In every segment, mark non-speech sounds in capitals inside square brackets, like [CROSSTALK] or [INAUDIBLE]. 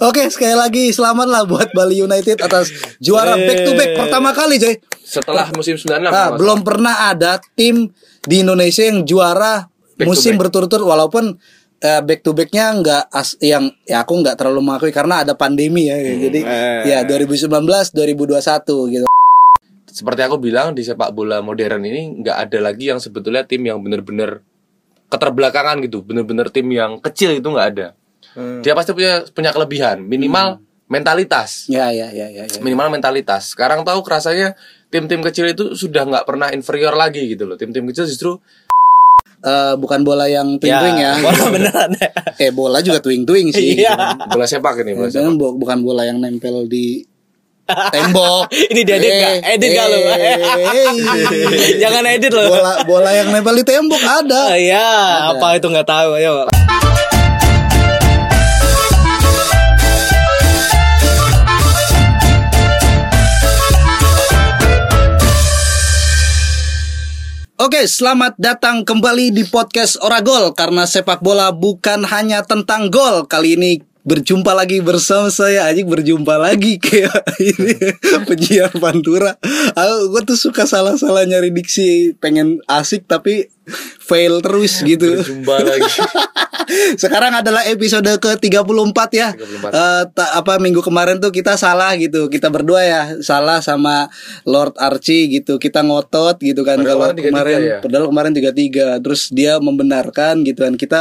Oke, sekali lagi selamat lah buat Bali United atas juara Eh. back to back pertama kali, coy. Setelah musim 96 Nah, belum pernah ada tim di Indonesia yang juara Back musim berturut-turut walaupun eh, back to backnya nggak as yang ya aku nggak terlalu mengakui karena ada pandemi ya jadi Eh. ya 2019 2021 gitu seperti aku bilang di sepak bola modern ini nggak ada lagi yang sebetulnya tim yang bener-bener keterbelakangan gitu, bener-bener tim yang kecil itu nggak ada. Dia pasti punya punya kelebihan, minimal mentalitas, ya ya ya ya, ya. minimal mentalitas. Sekarang tahu kerasanya tim-tim kecil itu sudah nggak pernah inferior lagi gitu loh. Tim-tim kecil justru Eh, bukan bola yang twing-twing ya, [LAUGHS] Bola beneran ya. eh bola juga twing-twing sih Iya. bola sepak ini, bola Ya, sepak. bukan bola yang nempel di tembok. [LAUGHS] Ini diedit nggak? Edit nggak lu? eh. [LAUGHS] Jangan edit loh. bola bola yang nempel di tembok ada. Oh, iya, apa itu nggak tahu. Ayo. Oke, selamat datang kembali di podcast Oragol karena sepak bola bukan hanya tentang gol. Kali ini berjumpa lagi bersama saya Ajik berjumpa lagi [LAUGHS] kayak ini penyiar Pantura. Aku gue tuh suka salah-salah nyari diksi, pengen asik tapi fail terus gitu. Jumpa lagi. [LAUGHS] Sekarang adalah episode ke-34 ya. 34. Eh, ta- apa minggu kemarin tuh kita salah gitu. Kita berdua ya salah sama Lord Archie gitu. Kita ngotot gitu kan kalau kemarin 33 kemarin ya? padahal kemarin 33 terus dia membenarkan gitu kan kita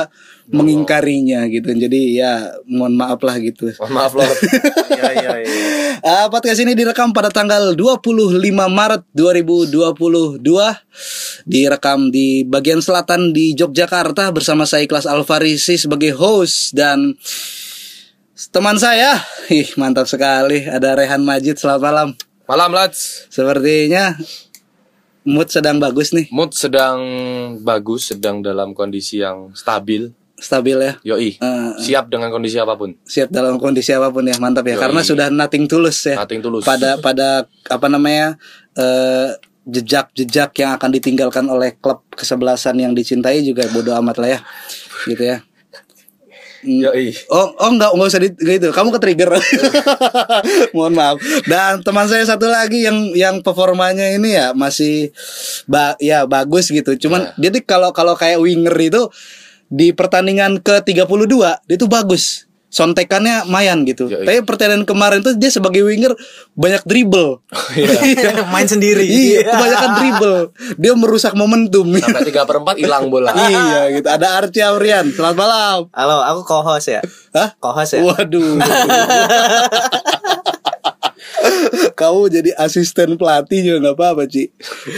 mengingkarinya gitu. Jadi ya mohon maaf lah gitu. Mohon maaf loh. [LAUGHS] Iya, iya, iya. Uh, podcast ini direkam pada tanggal 25 Maret 2022 Direkam di bagian selatan di Yogyakarta Bersama saya Ikhlas Alfarisi sebagai host Dan teman saya Ih mantap sekali Ada Rehan Majid selamat malam Malam lads. Sepertinya mood sedang bagus nih Mood sedang bagus, sedang dalam kondisi yang stabil. Stabil ya Yoi. Eh, Siap dengan kondisi apa pun. siap dalam kondisi apa pun ya mantap ya Yoi. karena sudah nothing tulus ya Nothing tulus. pada pada apa namanya eh, jejak-jejak yang akan ditinggalkan oleh klub kesebelasan yang dicintai juga bodoh amat lah ya gitu ya Mm. Yoi. Oh, oh enggak, enggak usah di, gitu. Kamu ke trigger. [LAUGHS] Mohon maaf. Dan teman saya satu lagi yang yang performanya ini ya masih ba ya bagus gitu. Cuman dia tuh kalau kalau kayak winger itu di pertandingan ke-32 dia tuh bagus. Sontekannya mayan gitu. Yoi. Tapi pertandingan kemarin tuh dia sebagai winger banyak dribble. [LAUGHS] Iya. Main sendiri. iya, kebanyakan dribble. Dia merusak momentum. Sampai 3 per 4 hilang bola. [LAUGHS] iya gitu. Ada Archie Aurian. Selamat malam. Halo, aku co-host ya. Hah? Co-host ya. Waduh. [LAUGHS] Kamu jadi asisten pelatih juga nggak apa-apa, Ci.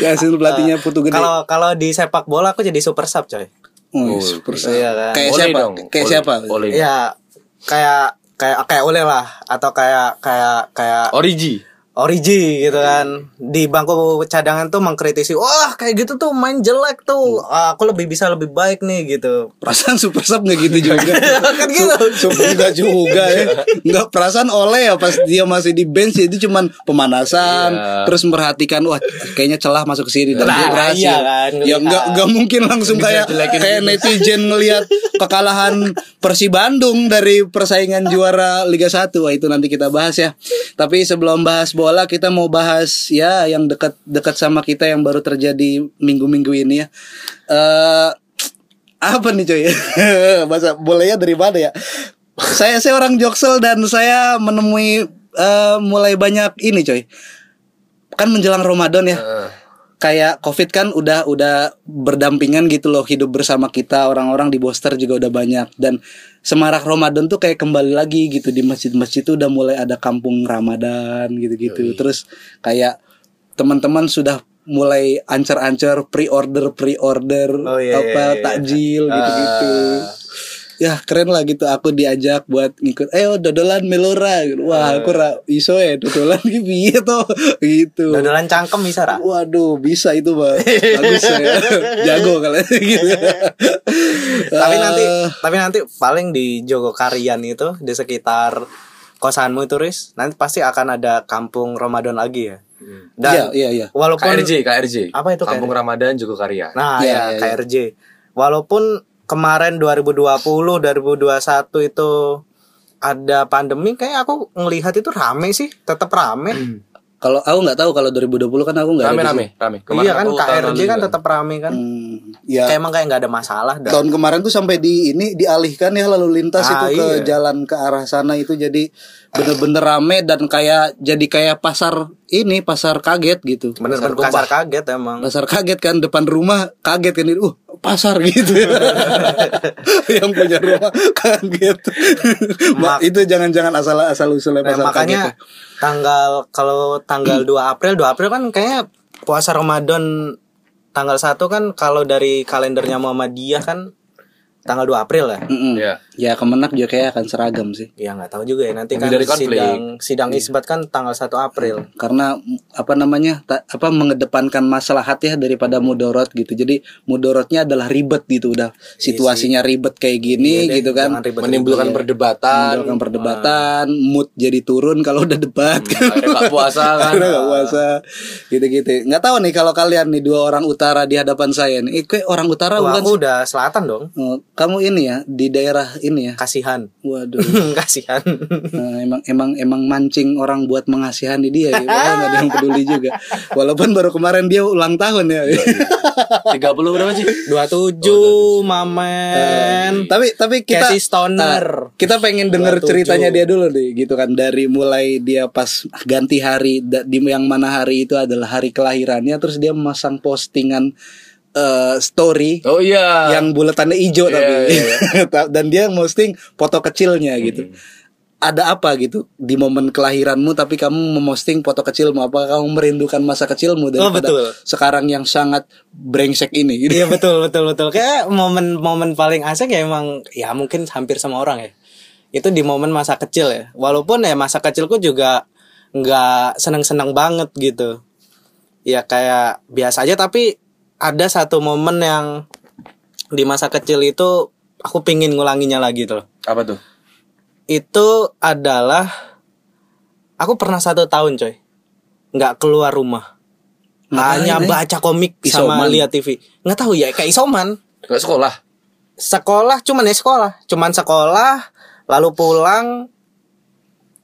Ya, asisten pelatihnya Putu Gede. Kalau kalau di sepak bola aku jadi super sub, coy. oh, super sub. iya kan. Kayak Oleh siapa? dong. Kayak Oleh. siapa? Oleh. Ya, kayak kayak kayak oleh lah atau kayak kayak kayak Origi. Origi gitu kan di bangku cadangan tuh mengkritisi wah kayak gitu tuh main jelek tuh Ah, aku lebih bisa lebih baik nih gitu Perasaan super sub nggak gitu juga. [LAUGHS] kan gitu Super nggak juga ya. Nggak perasaan oleh ya pas dia masih di bench itu cuman pemanasan, Iya. terus memperhatikan wah kayaknya celah masuk ke sini dan Nah, dia berhasil. iya kan, ya ngelihat. nggak nggak mungkin langsung kayak kayak gitu. netizen ngelihat kekalahan Persi Bandung dari persaingan juara Liga 1. Wah, itu nanti kita bahas ya. Tapi sebelum bahas bola kita mau bahas ya yang dekat dekat sama kita yang baru terjadi minggu-minggu ini ya. Eh apa nih coy? [LAUGHS] Bahasa bolanya dari mana ya? saya saya orang Joksel dan saya menemui eh, mulai banyak ini coy. Kan menjelang Ramadan ya. Heeh. Kayak Covid kan udah udah berdampingan gitu loh hidup bersama kita orang-orang di Boster juga udah banyak dan semarak Ramadan tuh kayak kembali lagi gitu di masjid-masjid tuh udah mulai ada kampung Ramadan gitu-gitu. Terus kayak teman-teman sudah mulai ancar-ancar pre-order pre-order Oh, iya, apa iya, iya. takjil gitu-gitu. Ah. Ya keren lah gitu. Aku diajak buat ngikut Ayo dodolan melora. Gitu. Wah aku ra iso ya dodolan gitu piye toh [LAUGHS] gitu. Dodolan cangkem bisa ra? Waduh bisa itu bang Bagus ya. [LAUGHS] Jago kalian [LAUGHS] gitu. Tapi nanti Eh, tapi nanti paling di Jogokarian itu di sekitar kosanmu itu Riz nanti pasti akan ada kampung Ramadan lagi ya? Dan Iya iya iya. walaupun KRJ, KRJ. Apa itu Kampung KRJ? Ramadan Joko Karya. Nah, Iya, ya, iya, iya. KRJ. Walaupun kemarin 2020, 2021 itu ada pandemi kayak aku ngelihat itu rame sih tetap rame. Kalau aku nggak tahu kalau 2020 kan aku nggak ada di Rame-rame, rame. iya kan aku tahun KRJ kan tetap rame kan. Hmm, ya kayak emang kayak nggak ada masalah dah. Tahun kemarin tuh sampai di ini dialihkan ya lalu lintas Ah, itu ke iya. jalan ke arah sana itu jadi bener-bener rame dan kayak jadi kayak pasar ini pasar kaget gitu. Bener-bener pasar kaget emang. Pasar kaget kan depan rumah kaget kan uh pasar gitu. [LAUGHS] Yang punya rumah kaget. Ma, Mak- itu jangan-jangan asal asal usulnya Nah, pasar makanya kaget ya. tanggal kalau tanggal 2 April 2 April kan kayaknya puasa Ramadan tanggal 1 kan kalau dari kalendernya Muhammadiyah kan tanggal 2 April ya. Mm-mm. Iya. ya kemenak juga kayak akan seragam sih Ya nggak tahu juga ya nanti Lebih kan dari konflik. sidang sidang isbat kan tanggal 1 April. karena mm, apa namanya ta- apa mengedepankan maslahat ya daripada mudorot gitu jadi mudorotnya adalah ribet gitu udah situasinya ribet kayak gini Iya deh, gitu kan ribet-ribet. Menimbulkan perdebatan. menimbulkan perdebatan mood jadi turun kalau udah debat kan Akhirnya nggak puasa [LAUGHS] kan. Puasa gitu-gitu nggak tahu nih kalau kalian nih dua orang utara di hadapan saya nih eh, kayak orang utara Wah, bukan aku udah selatan dong. Oh, kamu ini ya di daerah ini ya Kasihan. waduh [LAUGHS] Kasihan. Nah, emang emang emang mancing orang buat mengasihani dia gitu. Padahal ada yang peduli juga. Walaupun baru kemarin dia ulang tahun ya. 30 berapa sih? 27 Mamen. tapi tapi kita Casey Stoner. ah, kita pengen denger 27. ceritanya dia dulu deh gitu kan dari mulai dia pas ganti hari di yang mana hari itu adalah hari kelahirannya terus dia memasang postingan eh, story Oh iya. yang buletannya hijau Iya, tapi iya, [LAUGHS] dan dia posting foto kecilnya gitu ada apa gitu di momen kelahiranmu tapi kamu memosting foto kecilmu apakah kamu merindukan masa kecilmu daripada betul. sekarang yang sangat brengsek ini gitu Iya betul [LAUGHS] betul betul. Kayak momen-momen paling asik ya emang ya mungkin hampir sama orang ya. Itu di momen masa kecil ya. Walaupun ya masa kecilku juga nggak seneng-seneng banget gitu. Ya kayak biasa aja tapi ada satu momen yang di masa kecil itu aku pingin ngulanginya lagi tuh. Apa tuh? Itu adalah aku pernah satu tahun coy nggak keluar rumah. Ngapain, Hanya eh? baca komik sama Isoman. lihat TV. Nggak tahu ya kayak isoman Gak sekolah. sekolah cuman ya sekolah cuman sekolah lalu pulang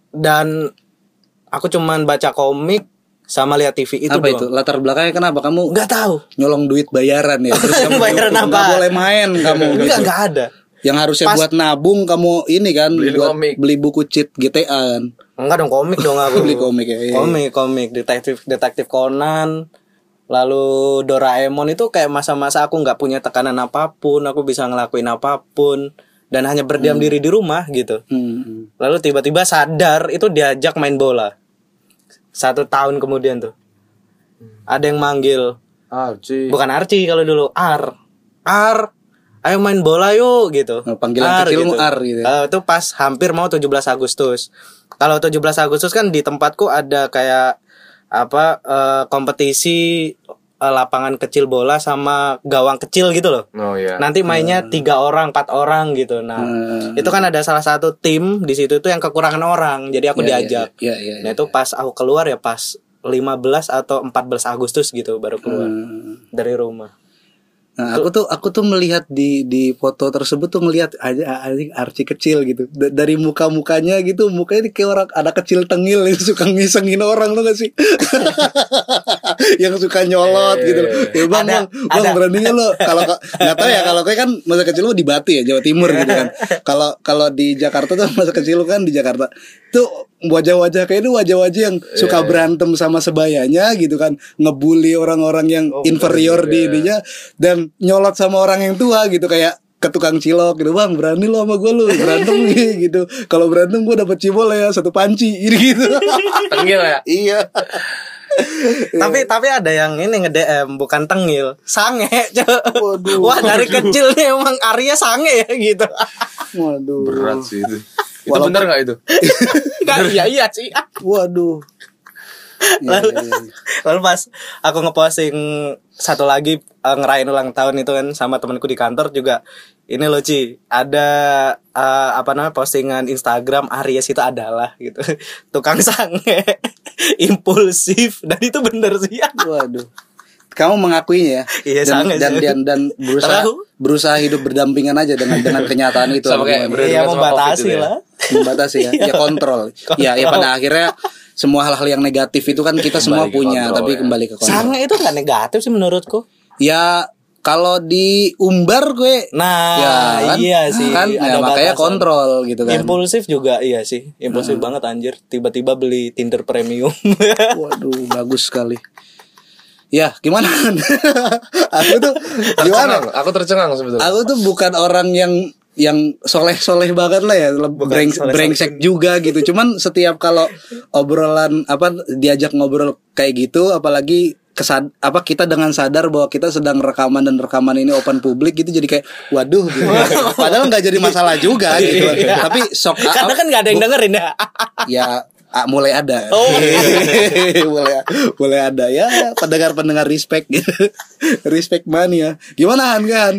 dan aku cuman baca komik sama lihat TV itu apa itu doang latar belakangnya kenapa kamu nggak tahu nyolong duit bayaran ya terus [LAUGHS] kamu Bayaran nggak apa? boleh main kamu nggak gitu. nggak ada yang harusnya Pas- buat nabung kamu ini kan Beli buat komik. beli buku cheat GTA kan enggak dong komik dong aku [LAUGHS] Beli komik ya, iya. komik komik detektif detektif Conan lalu Doraemon itu kayak masa-masa aku nggak punya tekanan apa pun aku bisa ngelakuin apa pun dan hanya berdiam diri di rumah gitu Hmm. Lalu tiba-tiba sadar itu diajak main bola. Satu tahun kemudian tuh. Ada yang manggil, Ah, cuy. bukan Archie kalau dulu, Ar. Ar, ayo main bola yuk gitu. Oh, panggilan kecilmu Ar gitu ya? Eh, itu pas hampir mau 17 Agustus. Kalau 17 Agustus kan di tempatku ada kayak apa eh, kompetisi eh, lapangan kecil bola sama gawang kecil gitu loh. Oh iya. Nanti mainnya tiga orang, empat orang gitu. Nah, Hmm. itu kan ada salah satu tim di situ itu yang kekurangan orang, jadi aku Ya, ya, diajak. ya, ya, ya, Nah itu pas aku keluar ya pas 15 atau 14 Agustus gitu baru keluar Hmm. dari rumah. Nah, aku tuh aku tuh melihat di di foto tersebut tuh ngelihat aja Archie kecil gitu. Da- dari muka-mukanya gitu, mukanya kayak orang ada kecil tengil yang suka ngisengin orang tuh gak sih? [LAUGHS] yang suka nyolot gitu. Ya bang, Ada, bang, bang ada. beraninya lo kalau nggak tahu ya kalau kayak kan masa kecil lu di Batu ya Jawa Timur gitu kan. [LAUGHS] Kalau kalau di Jakarta tuh masa kecil lu kan di Jakarta tuh wajah-wajah kayak itu wajah-wajah yang suka berantem sama sebayanya gitu kan ngebully orang-orang yang inferior di ininya dan nyolot sama orang yang tua gitu kayak ke tukang cilok gitu bang berani lo sama gue lu berantem [LAUGHS] gitu kalau berantem gue dapet cibol ya satu panci [LAUGHS] gitu Tenggil ya. iya [LAUGHS] Tapi tapi ada yang ini nge-DM bukan tengil, sange. Waduh. Wah, dari kecil nih emang Arya sange ya gitu. waduh Berat sih itu. Itu bener gak itu? [LAUGHS] Kan iya iya sih. waduh. Lalu, lalu pas aku ngeposting satu lagi eh, ngerayain ulang tahun itu kan sama temanku di kantor juga. Ini loh Ci ada eh, apa namanya postingan Instagram Aries itu adalah gitu. [LAUGHS] Tukang sange [LAUGHS] impulsif. Dan itu bener sih. Waduh. Kamu mengakuinya ya. Iya, dan, sangat dan, dan dan berusaha Tahu. berusaha hidup berdampingan aja dengan dengan kenyataan itu. Sama kayak Iya membatasi COVID itu ya? lah. membatasi ya, [LAUGHS] ya kontrol. Ya, ya pada akhirnya semua hal-hal yang negatif itu kan kita semua punya, kontrol, tapi ya. kembali ke kontrol. Sange itu nggak negatif sih menurutku. Ya kalau diumbar gue Nah, ya kan? iya sih. Kan ya, ada makanya batasan. kontrol gitu kan. Impulsif juga iya sih. Impulsif banget anjir. Tiba-tiba beli Tinder premium. Waduh, bagus sekali. Ya, gimana? [LAUGHS] aku tuh gimana? Tercengang, aku tercengang sebetulnya. Aku tuh bukan orang yang yang soleh-soleh banget lah ya, Breng, brengsek juga gitu. Cuman setiap kalau obrolan apa diajak ngobrol kayak gitu, apalagi kesad apa kita dengan sadar bahwa kita sedang rekaman dan rekaman ini open publik gitu jadi kayak waduh gitu. [LAUGHS] Padahal nggak jadi masalah juga gitu. Tapi sok Karena kan nggak ada yang dengerin ya. ya ah, mulai ada. Oh. [LAUGHS] mulai mulai ada. Ya pendengar pendengar respect gitu. Respect mania gimana Han? Kan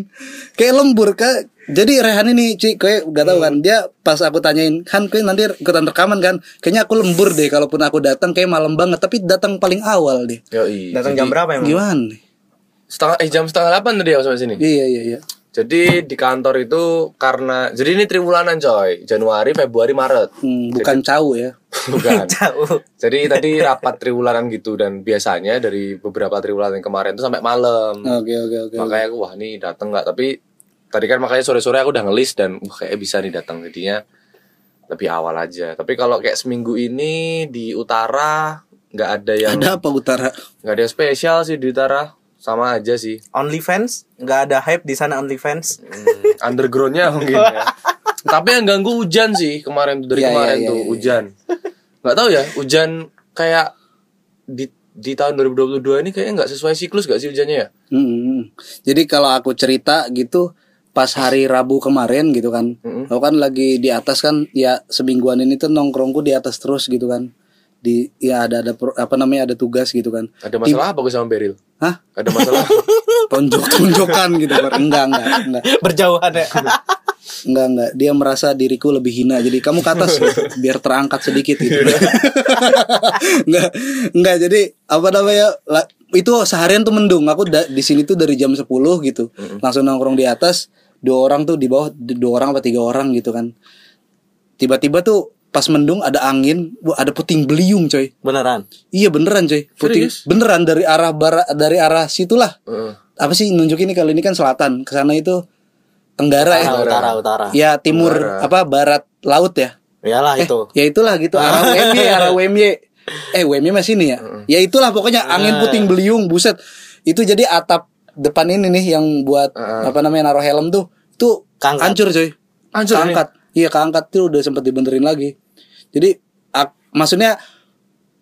kayak lembur kak. Jadi Rehan ini Ci kayak gak tau kan dia pas aku tanyain Han kayak nanti ikutan rekaman kan? Kayaknya aku lembur deh kalaupun aku datang kayak malam banget. Tapi datang paling awal deh. Yoi. Datang jam berapa emang? gimana? Nih? Setengah eh jam setengah delapan tadi aku sampai sini. iya iya iya Jadi di kantor itu karena jadi ini triwulanan coy. Januari, Februari, Maret. Hmm, bukan cau ya [LAUGHS] Bukan. [LAUGHS] Jauh. Jadi tadi rapat triwulanan gitu dan biasanya dari beberapa triwulan yang kemarin itu sampai malam. oke oke oke Makanya aku wah nih dateng nggak tapi tadi kan makanya sore-sore aku udah ngelis dan wah kayak bisa nih datang jadinya lebih awal aja. Tapi kalau kayak seminggu ini di utara nggak ada yang ada apa utara nggak ada yang spesial sih di utara sama aja sih. OnlyFans nggak ada hype di sana OnlyFans. Hmm, undergroundnya mungkin ya. [LAUGHS] Tapi yang ganggu hujan sih kemarin tuh dari Iya, kemarin iya, iya, tuh iya. hujan. [LAUGHS] Nggak tahu ya hujan kayak di di tahun 2022 ini kayaknya nggak sesuai siklus gak sih hujannya ya? Hmm. Jadi kalau aku cerita gitu pas hari Rabu kemarin gitu kan, Mm-mm. aku kan lagi di atas kan, ya semingguan ini tuh nongkrongku di atas terus gitu kan, di ya ada ada pro- apa namanya ada tugas gitu kan, Ada masalah apa gue sama Beril? hah? Ada masalah? [LAUGHS] tonjok tonjokan gitu kan, enggak enggak enggak. Berjauhan ya. enggak enggak. Dia merasa diriku lebih hina. Jadi kamu ke atas gitu, biar terangkat sedikit gitu. [LAUGHS] Enggak enggak. Jadi apa namanya la- itu seharian tuh mendung. Aku da- di sini tuh dari jam 10 gitu. Langsung nongkrong di atas. Dua orang tuh di bawah dua orang apa tiga orang gitu kan. Tiba-tiba tuh pas mendung ada angin wah ada puting beliung coy Beneran. iya beneran coy puting Serius? beneran dari arah barat dari arah situlah Heeh. apa sih nunjukin nih kalau ini kan selatan ke sana itu tenggara ya Utara, utara, utara. ya timur Tenggara. apa barat laut ya Iyalah itu. ya itulah gitu arah UMY arah UMY eh UMY masih ini ya ya itulah pokoknya angin puting beliung buset itu jadi atap depan ini nih yang buat apa namanya naruh helm tuh tuh Keangkat. hancur coy Hancur nih? Iya keangkat tuh udah sempat dibenerin lagi. Jadi ak- maksudnya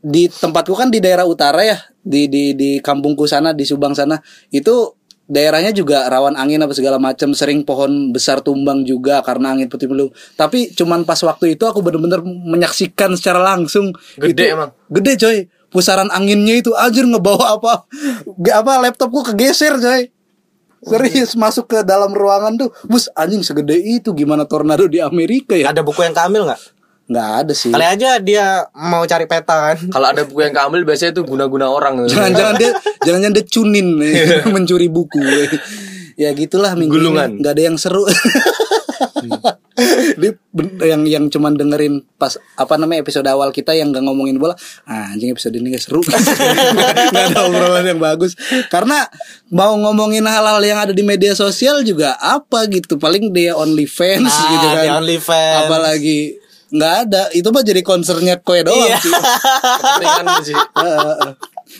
di tempatku kan di daerah utara ya di di di kampungku sana di Subang sana itu daerahnya juga rawan angin apa segala macam sering pohon besar tumbang juga karena angin puting beliung tapi cuman pas waktu itu aku bener-bener menyaksikan secara langsung. Gede itu, emang? gede coy. Pusaran anginnya itu anjir ngebawa apa [LAUGHS] apa laptopku kegeser coy serius masuk ke dalam ruangan tuh bus anjing segede itu gimana tornado di Amerika ya Ada buku yang kamil nggak? nggak ada sih Kali aja dia mau cari peta kan. Kalau ada buku yang keambil biasanya itu guna-guna orang. [LAUGHS] jangan-jangan dia jangan-jangan dia cunin [LAUGHS] mencuri buku [LAUGHS] ya gitulah minggu Gulungan. ini nggak ada yang seru dia ben- yang yang cuman dengerin pas apa namanya episode awal kita yang gak ngomongin bola ah, anjing episode ini gak seru [LAUGHS] nggak ada obrolan yang bagus karena mau ngomongin hal-hal yang ada di media sosial juga apa gitu paling dia only fans Ah, gitu kan dia OnlyFans. apalagi nggak ada itu mah jadi concernnya kue doang Iya. sih Kepentingan sih.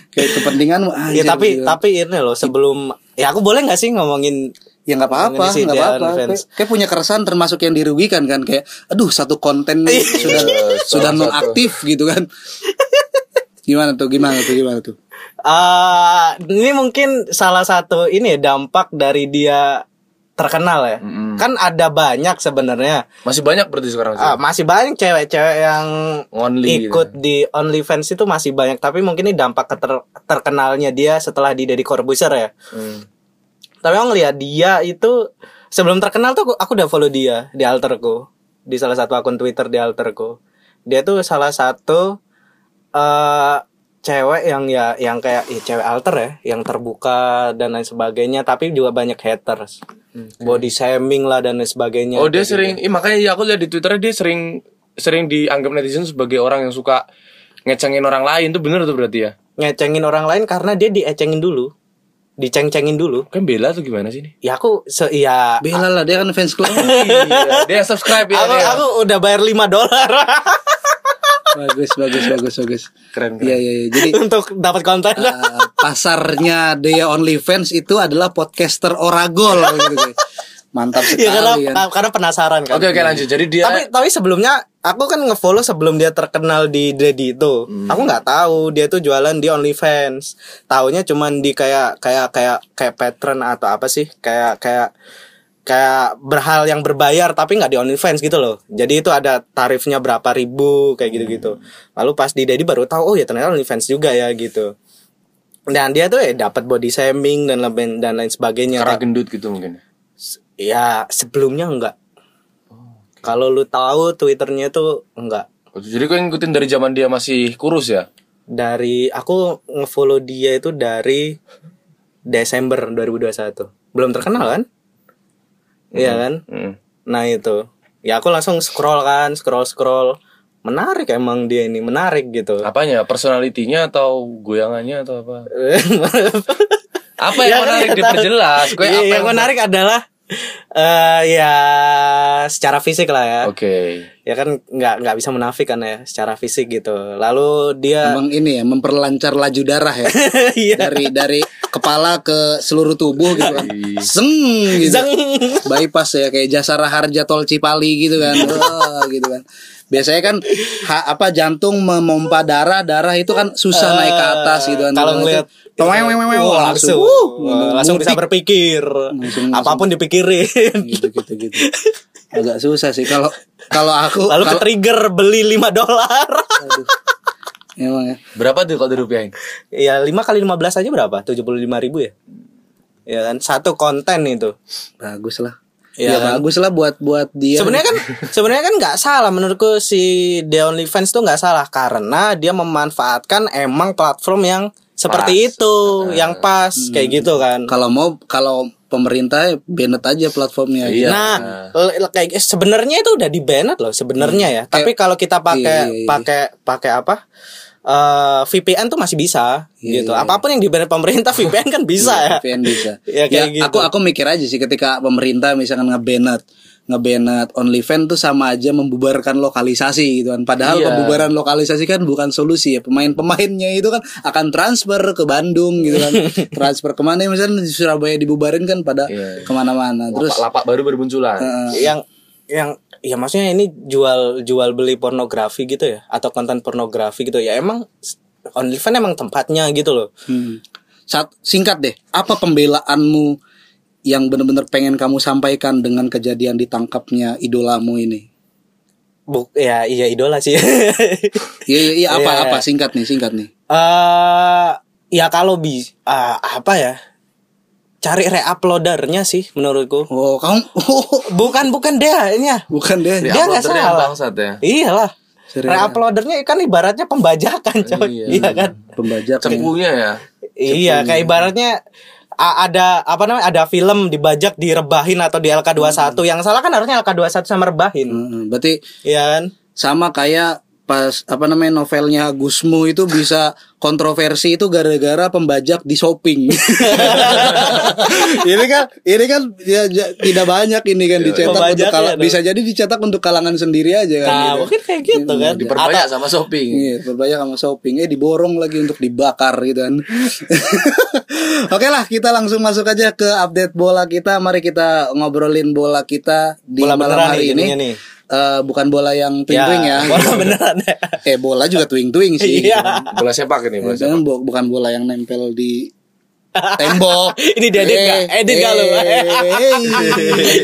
Kayak kepentingan Ya tapi gitu. tapi ini loh sebelum ya aku boleh nggak sih ngomongin ya nggak apa-apa nggak apa-apa kayak, kayak punya keresahan termasuk yang dirugikan kan kayak aduh satu konten nih sudah sudah non satu. aktif gitu kan gimana tuh gimana tuh gimana tuh Ah, ini mungkin salah satu ini ya dampak dari dia terkenal ya. Kan ada banyak sebenarnya. Masih banyak berarti sekarang. Ah, masih banyak cewek-cewek yang Only ikut di OnlyFans itu masih banyak, tapi mungkin ini dampak keter- terkenalnya dia setelah di Deddy Corbuzier ya. Hmm. Tapi aku ngeliat dia itu sebelum terkenal tuh aku, aku udah follow dia di alterku di salah satu akun Twitter di alterku. Dia tuh salah satu eh cewek yang ya yang kayak ya cewek alter ya, yang terbuka dan lain sebagainya, tapi juga banyak haters. Body shaming lah dan lain sebagainya. Oh dia sering, ih, makanya ya aku lihat di Twitter dia sering sering dianggap netizen sebagai orang yang suka ngecengin orang lain tuh bener tuh berarti ya? gitu. ngecengin orang lain karena dia diecengin dulu. Diceng-cengin dulu. Kan Bella tuh gimana sih nih? Ya aku se ya Bela lah dia kan fans club. [LAUGHS] iya, dia subscribe ya. aku, dia. aku udah bayar 5 dolar bagus bagus bagus bagus. Keren keren. Iya iya iya. Jadi [LAUGHS] untuk dapat konten. uh, pasarnya Dea OnlyFans itu adalah podcaster oragol gitu guys. Mantap sekali ya karena kan. karena penasaran kan. Oke oke lanjut. Jadi dia Tapi tapi sebelumnya aku kan ngefollow sebelum dia terkenal di Dedi itu. Aku nggak tahu dia tuh jualan di OnlyFans. Taunya cuman di kayak kayak kayak kayak patron atau apa sih? Kayak kayak kayak berhal yang berbayar tapi nggak di OnlyFans gitu loh. Jadi itu ada tarifnya berapa ribu kayak gitu-gitu. Lalu pas di Dedi baru tahu oh ya ternyata OnlyFans juga ya gitu. Dan dia tuh ya dapat body shaming dan lain dan lain sebagainya. karena gendut gitu mungkin. Ya sebelumnya enggak. Kalau lu tahu Twitternya tuh enggak. Jadi kau ngikutin dari zaman dia masih kurus ya? Dari aku ngefollow dia itu dari Desember 2021. Belum terkenal kan? Iya kan? Hmm. Nah itu. Ya aku langsung scroll kan, scroll scroll. Menarik emang dia ini, menarik gitu. Apanya? Personalitinya atau goyangannya atau apa? [LAUGHS] Apa Ya, yang kan menarik diperjelas? Gue Iya, apa yang menarik adalah [LAUGHS] eh ya secara fisik lah ya. Oke. Ya kan nggak nggak bisa munafik kan ya secara fisik gitu. Lalu dia Emang ini ya memperlancar laju darah ya. [LAUGHS] Iya. dari dari kepala ke seluruh tubuh gitu kan. Zeng gitu. Zeng. Bypass ya kayak jasara harja tol Cipali gitu kan. Wah, gitu kan. Biasanya kan ha- apa jantung memompa darah, darah itu kan susah naik ke atas gitu kan. Kalau ngeliat weng, Wah, langsung, langsung, wuh, Wah, langsung bisa berpikir. Langsung- Apa pun dipikirin. gitu gitu gitu. Agak susah sih kalau kalau aku Lalu ke kalau, trigger beli 5 dolar. emang ya. Berapa tuh kalau dirupiahin? ya 5 kali 15 aja berapa? 75 ribu ya? Ya kan satu konten itu. Bagus lah. Iya Ya, kan? bagus lah buat buat dia. Sebenarnya kan [LAUGHS] sebenarnya kan nggak salah menurutku si The OnlyFans tuh nggak salah karena dia memanfaatkan emang platform yang seperti Pas. itu, yang pas kayak gitu kan. kalau mau kalau pemerintah banned aja platformnya. Iya. Nah, le- le- kayak sebenarnya itu udah di banned loh sebenarnya ya. Tapi kalau kita pakai Iya, iya, iya. pakai pakai apa? Eh VPN tuh masih bisa Iya, gitu. iya. Apa pun yang di banned pemerintah [LAUGHS] VPN kan bisa ya. VPN bisa. [LAUGHS] Ya, kayak gitu. Aku aku mikir aja sih ketika pemerintah misalkan ngebanned ngebanned OnlyFans tuh sama aja membubarkan lokalisasi gitu kan. Padahal Iya. pembubaran lokalisasi kan bukan solusi ya. Pemain-pemainnya itu kan akan transfer ke Bandung gitu kan. [LAUGHS] transfer ke mana ya misalnya di Surabaya dibubarin kan pada Iya. ke mana-mana. Terus lapak, lapak baru bermunculan. eh, yang yang ya maksudnya ini jual jual beli pornografi gitu ya atau konten pornografi gitu ya emang OnlyFans emang tempatnya gitu loh. Hmm. Saat, singkat deh, apa pembelaanmu yang benar-benar pengen kamu sampaikan dengan kejadian ditangkapnya idolamu ini? Buk ya iya idola sih. [LAUGHS] Iya iya iya apa Iya. apa singkat nih singkat nih. Eh ya kalau bi ah, apa ya? Cari reuploadernya sih menurutku. Oh kamu oh, [LAUGHS] Bukan bukan dia ini ya. bukan Dia nggak uploadernya salah. ya. Iyalah. Serius. Reuploadernya kan ibaratnya pembajakan coy. Iya. Iya kan? Pembajak. Cepunya ya. Iya, kayak ibaratnya a- ada apa namanya ada film dibajak direbahin atau di LK21 yang salah kan harusnya LK21 sama rebahin Hmm, berarti Iya kan sama kayak pas apa namanya novelnya Gusmu itu bisa kontroversi itu gara-gara pembajak di shopping. [LAUGHS] ini kan ini kan ya, ja- tidak banyak ini kan dicetak untuk kala- dong. bisa jadi dicetak untuk kalangan sendiri aja kan. nah gitu. mungkin kayak gitu kan Diperbanyak sama shopping. Iya, berbanyak sama shopping. Eh diborong lagi untuk dibakar gitu kan. [LAUGHS] Oke lah, kita langsung masuk aja ke update bola kita. Mari kita ngobrolin bola kita di Bola malam hari ini. nih. Eh, bukan bola yang twing-twing ya. [LAUGHS] bola beneran ya. Eh, bola juga twing-twing sih. Iya. Bola sepak ini, bola Ya, sepak. bu- bukan bola yang nempel di tembok. [LAUGHS] Ini diedit nggak? Eh, Edit nggak lu? eh.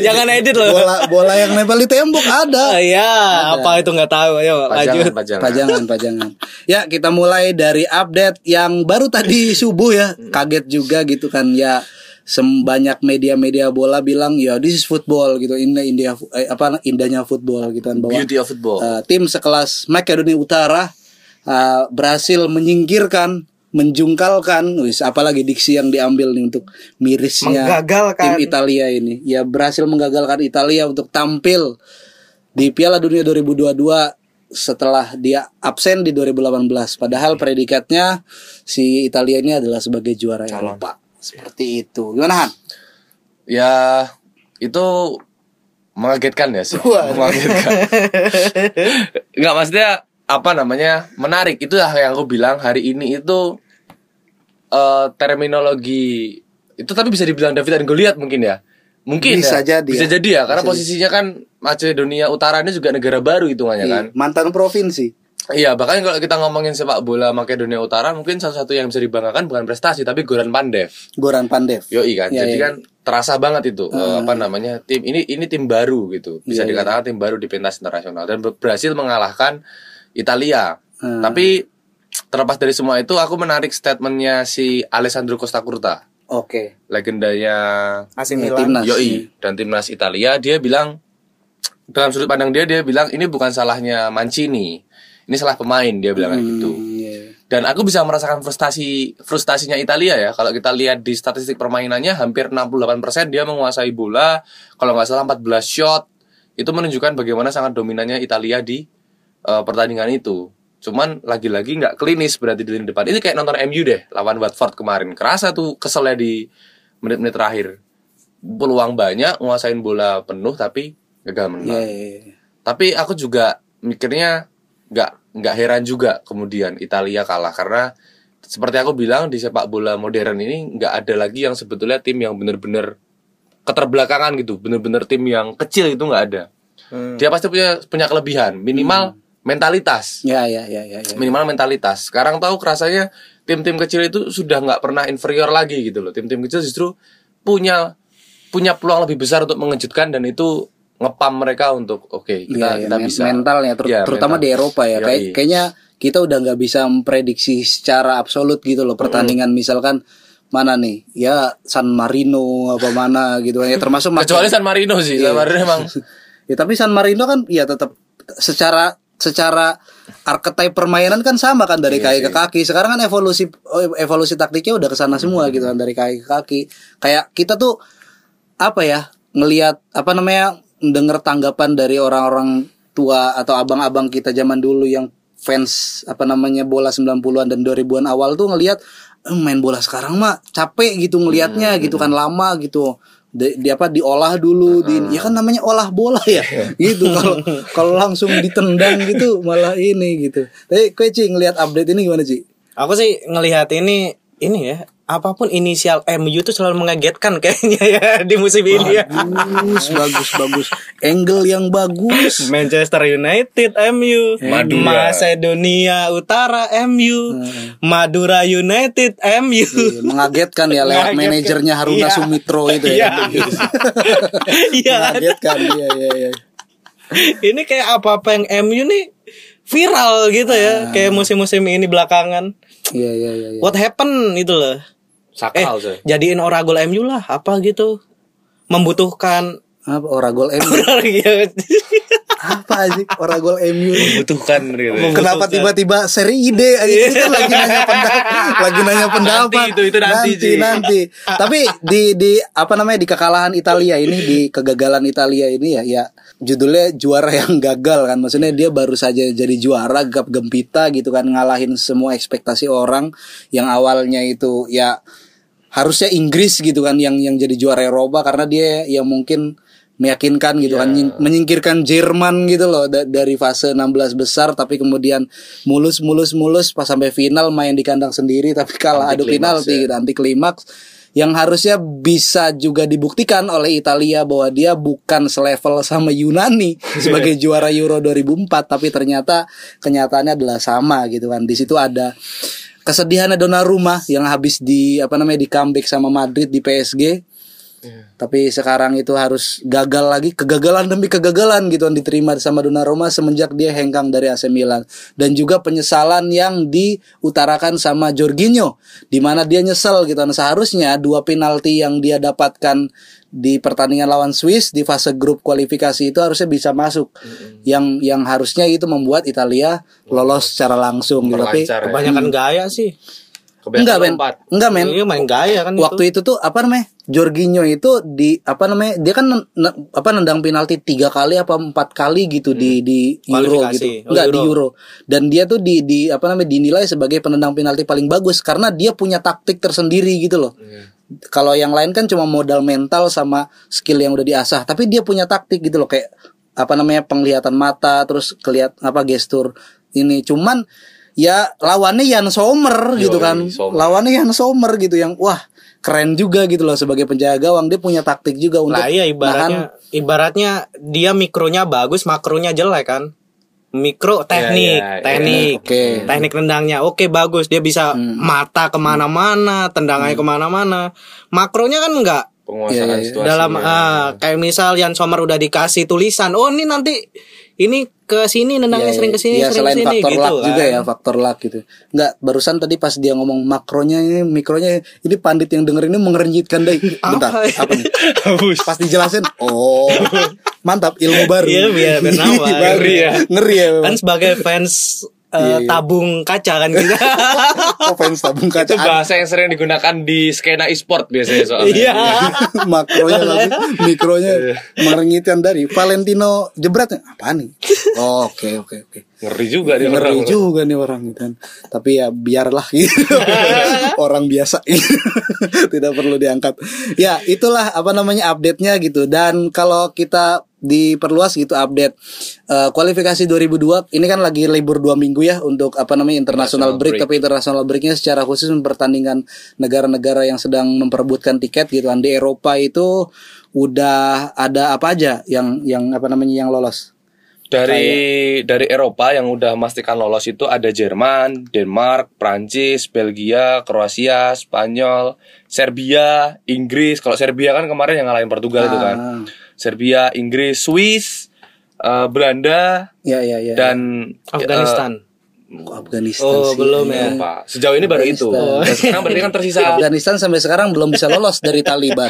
[LAUGHS] Jangan edit loh. bola bola yang nempel di tembok ada. Oh, iya, apa itu nggak tahu. Ayo lanjut. Pajangan, pajangan. Pajangan, pajangan. Ya, kita mulai dari update yang baru tadi subuh ya. Kaget juga gitu kan ya. Sem banyak media-media bola bilang ya this is football gitu. Ini India eh, apa indahnya football gitu kan bahwa Beauty of football. eh, tim sekelas Makedonia Utara uh, berhasil menyingkirkan menjungkalkan wis apalagi diksi yang diambil nih untuk mirisnya Menggagalkan. tim Italia ini ya berhasil menggagalkan Italia untuk tampil di Piala Dunia 2022 setelah dia absen di 2018 padahal predikatnya si Italia ini adalah sebagai juara Eropa seperti itu gimana Han? Ya itu mengagetkan ya sih. Wah. mengagetkan. [LAUGHS] Enggak maksudnya apa namanya menarik itu yang aku bilang hari ini itu eh terminologi itu tapi bisa dibilang David dan Goliat mungkin ya mungkin Bisa ya. jadi bisa ya. jadi ya karena posisinya kan Macedonia Utara ini juga negara baru hitungannya kan Iya, mantan provinsi Iya, bahkan kalau kita ngomongin sepak bola Makedonia Utara, mungkin salah satu yang bisa dibanggakan bukan prestasi, tapi Goran Pandev. Goran Pandev Yoi kan, Iya, jadi iya. kan terasa banget itu eh, apa namanya tim ini ini tim baru gitu, bisa Iya, dikatakan tim baru di pentas internasional dan ber- berhasil mengalahkan Italia. Hmm. Tapi terlepas dari semua itu, aku menarik statementnya si Alessandro Costa Curta, oke legendanya AC Ya, Milan. timnas. Yoi dan timnas Italia dia bilang dalam sudut pandang dia dia bilang ini bukan salahnya Mancini ini salah pemain dia bilang kayak gitu. Hmm, iya. dan aku bisa merasakan frustasi frustasinya Italia ya. Kalau kita lihat di statistik permainannya hampir 68% dia menguasai bola. Kalau nggak salah 14 shot. Itu menunjukkan bagaimana sangat dominannya Italia di eh, pertandingan itu. Cuman lagi-lagi nggak klinis berarti di lini depan. Ini kayak nonton MU deh lawan Watford kemarin. Kerasa tuh keselnya di menit-menit terakhir. Peluang banyak nguasain bola penuh tapi gagal menang. Iya, iya, iya. tapi aku juga mikirnya nggak nggak heran juga kemudian Italia kalah. Karena seperti aku bilang di sepak bola modern ini nggak ada lagi yang sebetulnya tim yang bener-bener keterbelakangan gitu. Bener-bener tim yang kecil itu nggak ada. Hmm. dia pasti punya punya kelebihan. Minimal mentalitas. Ya, ya, ya, ya, ya. minimal mentalitas. Sekarang tahu kerasanya tim-tim kecil itu sudah nggak pernah inferior lagi gitu loh. Tim-tim kecil justru punya punya peluang lebih besar untuk mengejutkan dan itu ngepam mereka untuk oke kita Iya, kita iya, bisa mentalnya ter- Iya, terutama mental. di Eropa ya. Yoi. Kayak kayaknya kita udah nggak bisa memprediksi secara absolut gitu loh pertandingan misalkan mana nih ya San Marino apa mana gitu ya termasuk [LAUGHS] Mas- kecuali San Marino sih Iya. San Marino emang [LAUGHS] ya tapi San Marino kan ya tetap secara secara archetype permainan kan sama kan dari kaki ke kaki. Sekarang kan evolusi oh, evolusi taktiknya udah ke sana semua gitu kan dari kaki ke kaki. Kayak kita tuh apa ya ngelihat apa namanya mendengar tanggapan dari orang-orang tua atau abang-abang kita zaman dulu yang fans apa namanya bola 90-an dan 2000-an awal tuh ngelihat "Eh, main bola sekarang mah capek gitu ngelihatnya gitu kan lama gitu. Di, di apa diolah dulu di ya kan namanya olah bola ya [LAUGHS] gitu. Kalau kalau langsung ditendang gitu malah ini gitu. Tapi kue Ci ngelihat update ini gimana Ci? Aku sih ngelihat ini ini ya apa pun inisial MU itu selalu mengagetkan kayaknya ya [LAUGHS] di musim ini ya. bagus bagus bagus angle yang bagus [LAUGHS] Manchester United MU, Madura. Macedonia Utara MU, Madura United MU. Iya, mengagetkan ya lewat Mengagetkan. manajernya Haruna Iya. Sumitro itu Iya. [LAUGHS] ya Iya. mengagetkan iya iya iya Ini kayak apa-apa yang MU nih viral gitu ya, kayak musim-musim ini belakangan. Iya iya iya iya. What happened itu loh. sakral saya Jadiin oragol MU lah, apa gitu. Membutuhkan apa Oragol MU [LAUGHS] Apa sih Oragol MU butuhkan gitu Kenapa tiba-tiba seri ide aja Itu kan lagi nanya [LAUGHS] pendapat, lagi nanya pendapat. Nanti itu, itu nanti, nanti, nanti. Tapi di di apa namanya di kekalahan Italia ini di kegagalan Italia ini ya ya judulnya juara yang gagal kan. Maksudnya dia baru saja jadi juara gap gempita gitu kan ngalahin semua ekspektasi orang yang awalnya itu ya harusnya Inggris gitu kan yang yang jadi juara Eropa karena dia yang mungkin meyakinkan gitu kan nying- menyingkirkan Jerman gitu loh da- dari fase 16 besar tapi kemudian mulus mulus mulus pas sampai final main di kandang sendiri tapi kalah adu penalti ya. gitu anti klimaks yang harusnya bisa juga dibuktikan oleh Italia bahwa dia bukan selevel sama Yunani [LAUGHS] sebagai juara Euro 2004 tapi ternyata kenyataannya adalah sama gitu kan. Di situ ada kesedihannya Donnarumma yang habis di apa namanya di comeback sama Madrid di PSG tapi sekarang itu harus gagal lagi kegagalan demi kegagalan gitu yang diterima sama Donnarumma semenjak dia hengkang dari AC Milan dan juga penyesalan yang diutarakan sama Jorginho di mana dia nyesel gitu Nah, seharusnya dua penalti yang dia dapatkan di pertandingan lawan Swiss di fase grup kualifikasi itu harusnya bisa masuk. Yang yang harusnya itu membuat Italia lolos secara langsung gitu. Tapi ya. Kebanyakan gaya sih. Enggak men. lompat. Enggak men. Iya main gaya kan Waktu itu tuh apa namanya? Jorginho itu di apa namanya? Dia kan apa nendang penalti tiga kali apa empat kali gitu di di Euro gitu. Oh, Enggak di Euro. Dan dia tuh di di apa namanya? dinilai sebagai penendang penalti paling bagus karena dia punya taktik tersendiri gitu loh. Kalau yang lain kan cuma modal mental sama skill yang udah diasah, tapi dia punya taktik gitu loh kayak apa namanya penglihatan mata terus kelihat apa gestur ini cuman ya lawannya Jan Sommer gitu kan Sommer. lawannya Jan Sommer gitu yang wah keren juga gitu loh sebagai penjaga gawang dia punya taktik juga untuk Lah iya nahan- ibaratnya ibaratnya dia mikronya bagus, makronya jelek kan. Mikro teknik, iya, iya. teknik, Oke. teknik tendangnya oke bagus dia bisa mata ke mana-mana, tendangannya ke mana-mana. Makronya kan enggak penguasaan Iya, iya, iya. situasi dalam ah, kayak misal Jan Sommer udah dikasih tulisan, oh ini nanti ini ke sini nendangnya Iya, sering iya. ke sini, Iya, sering selain ke sini faktor gitu luck kan. juga ya faktor luck gitu nggak barusan tadi pas dia ngomong makronya ini mikronya ini pandit yang denger ini mengerenjitkan deh [LAUGHS] bentar Apa ya? apa nih pas dijelasin oh [LAUGHS] mantap ilmu baru Iya, biar bernama. [LAUGHS] ngeri ya ngeri ya Kan sebagai fans eh, Iya, iya. tabung kaca kan gitu. [LAUGHS] oh, fans tabung itu kaca bahasa yang sering digunakan di skena e-sport biasanya soalnya Iya. [LAUGHS] makronya tapi mikronya mengerenjitkan dari Valentino jebratnya apa nih Oh, oke oke oke ngeri juga dia orang ngeri juga nih orang gitu kan. Tapi ya biarlah gitu. [LAUGHS] orang biasa tidak perlu diangkat. Ya, itulah apa namanya update-nya gitu. Dan kalau kita diperluas gitu update eh, kualifikasi 2002 ini kan lagi libur dua minggu ya untuk apa namanya international break, break. tapi international breaknya secara khusus mempertandingkan negara-negara yang sedang memperebutkan tiket gitu kan di Eropa itu udah ada apa aja yang yang apa namanya yang lolos dari dari Eropa yang udah memastikan lolos itu ada Jerman, Denmark, Prancis, Belgia, Kroasia, Spanyol, Serbia, Inggris. Kalau Serbia kan kemarin yang ngalahin Portugal itu kan. Serbia, Inggris, Swiss, eh, Belanda ya ya ya dan Afghanistan. Kok Afghanistan Oh, sih? belum eh, ya. Eropa. Sejauh ini baru itu. Dan sekarang berarti kan tersisa [LAUGHS] Afghanistan sampai sekarang belum bisa lolos dari Taliban.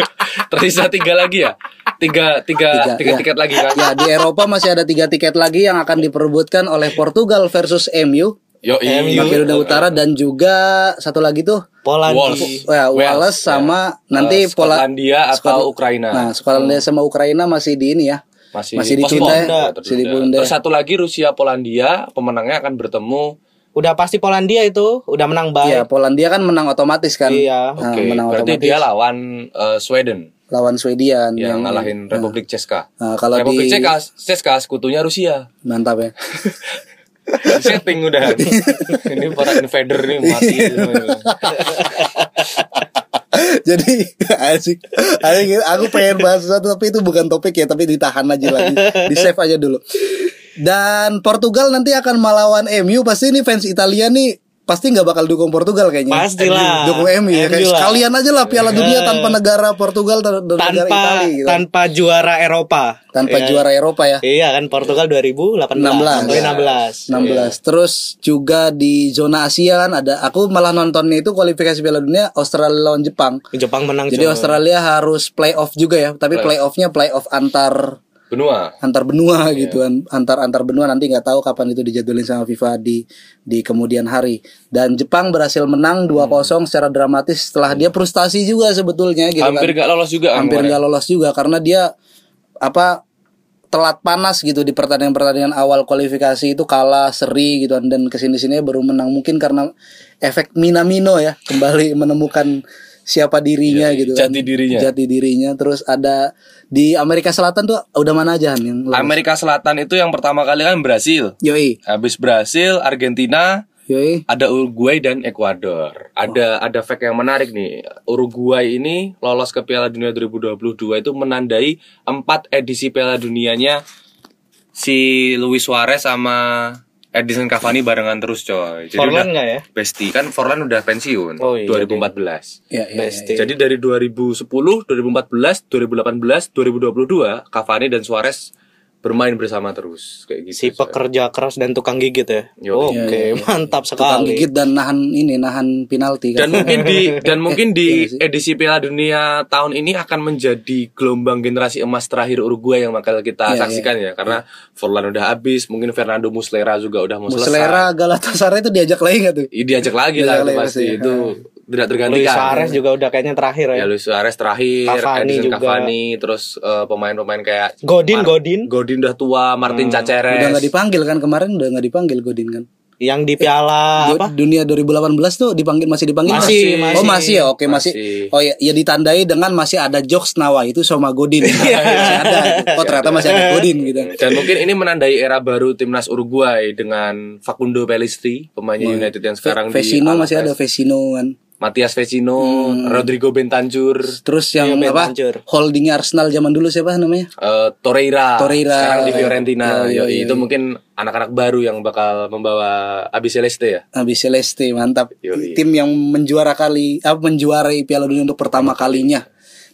[LAUGHS] tersisa tiga lagi ya. Tiga tiga tiga, ya. tiket lagi kan. Ya di Eropa masih ada tiga tiket lagi yang akan diperebutkan oleh Portugal versus MU, Yo Makedonia Utara dan juga satu lagi tuh Polandia. Wales. ya, Wales, Wales sama nanti Eh, Pola Skotlandia atau Skot- Ukraina. Nah, Skotlandia sama Ukraina masih di ini ya. masih masih ditunda ya, Ya, masih ditunda. Terus satu lagi Rusia Polandia pemenangnya akan bertemu Udah pasti Polandia itu udah menang Ya, baik. Polandia kan menang otomatis kan. Iya. Nah, Oke, menang berarti otomatis dia lawan eh, Sweden lawan Swedia yang ngalahin Republik Ceska. Nah, kalau Republik di Ceska, Ceska sekutunya Rusia. mantap ya. [LAUGHS] Setting udah. [LAUGHS] ini para invader nih mati. [LAUGHS] Jadi asik. Asik. Aku pengen bahas sesuatu tapi itu bukan topik ya, tapi ditahan aja lagi. Di save aja dulu. Dan Portugal nanti akan melawan MU. Pasti ini fans Italia nih pasti nggak bakal dukung Portugal kayaknya. Pastilah. Dukung MU ya. Kayak sekalian aja lah Piala Dunia tanpa negara Portugal dan dan negara tanpa Italia gitu. tanpa juara Eropa. Tanpa Iya. juara Eropa ya. Iya kan Portugal 2018. 16. Oh, 16. 16 Terus juga di zona Asia kan ada Aku malah nontonnya itu kualifikasi Piala Dunia Australia lawan Jepang Jepang menang Jadi. Australia harus playoff juga ya Tapi playoffnya playoff antar Benua. antar benua gitu kan. Antar antar benua nanti nggak tahu kapan itu dijadwalin sama FIFA di di kemudian hari. Dan Jepang berhasil menang 2-0 secara dramatis setelah dia frustasi juga sebetulnya gitu Hampir kan gak lolos juga kan hampir nggak lolos juga karena dia apa telat panas gitu di pertandingan-pertandingan awal kualifikasi itu kalah seri gitu kan. dan ke sini sini baru menang. Mungkin karena efek Minamino ya kembali menemukan siapa dirinya gitu kan. jati dirinya. jati dirinya. Terus ada di Amerika Selatan tuh udah mana aja yang lolos? Amerika Selatan itu yang pertama kali kan Brasil. yoi Habis Brasil, Argentina, yoi ada Uruguay dan Ekuador. Ada ada fact yang menarik nih. Uruguay ini lolos ke Piala Dunia 2022 itu menandai empat edisi Piala Dunianya si Luis Suarez sama Edison Cavani barengan terus coy. Jadi Forlan udah nggak ya? Besti kan Forlan udah pensiun Oh, iya, 2014. ya, ya, ya, Besti. ya. Jadi dari 2010, 2014, 2018, 2022 Cavani dan Suarez bermain bersama terus kayak gitu. Si pekerja keras dan tukang gigit ya. Yo, Oke, iya, mantap tukang sekali. gigit dan nahan ini nahan penalti kan. Dan mungkin di [LAUGHS] dan mungkin di iya edisi Piala Dunia tahun ini akan menjadi gelombang generasi emas terakhir Uruguay yang bakal kita Iya, saksikan ya karena Forlan udah habis, mungkin Fernando Muslera juga udah mau selesai. Muslera Galatasaray itu diajak lagi nggak tuh? Diajak lagi Diajak lah itu lagi pasti pasti. itu tidak Luis tergantikan. Suarez juga udah kayaknya terakhir ya. Ya Luis Suarez terakhir, Cavani Edison juga. Cavani, terus eh, pemain-pemain kayak Godin, Mar- Godin. Godin udah tua, Martin Caceres. Udah nggak dipanggil kan kemarin udah nggak dipanggil Godin kan? Yang di piala Du- apa? Dunia 2018 tuh dipanggil masih dipanggil Masih, nggak? Oh masih. masih ya oke masih. Masih. Oh ya ya ditandai dengan masih ada jokes Nawa itu sama Godin. Iya. [LAUGHS] masih ada. Oh ternyata masih ada Godin gitu. Dan mungkin ini menandai era baru timnas Uruguay dengan Facundo Pelistri, pemainnya United yang sekarang Ve- Vecino di masih ada Alaves. Vecino kan. Matias Vecino, Rodrigo Bentancur, Terus yang Iya, apa? Bentancur. Holdingnya Arsenal zaman dulu siapa namanya? eh, Torreira, Torreira. sekarang di Fiorentina. Iya, iya, Yoi, iya, itu iya. mungkin anak-anak baru yang bakal membawa Abi Celeste ya. Habis Celeste mantap. Yoi. Tim yang menjuara kali apa menjuarai Piala Dunia untuk pertama kalinya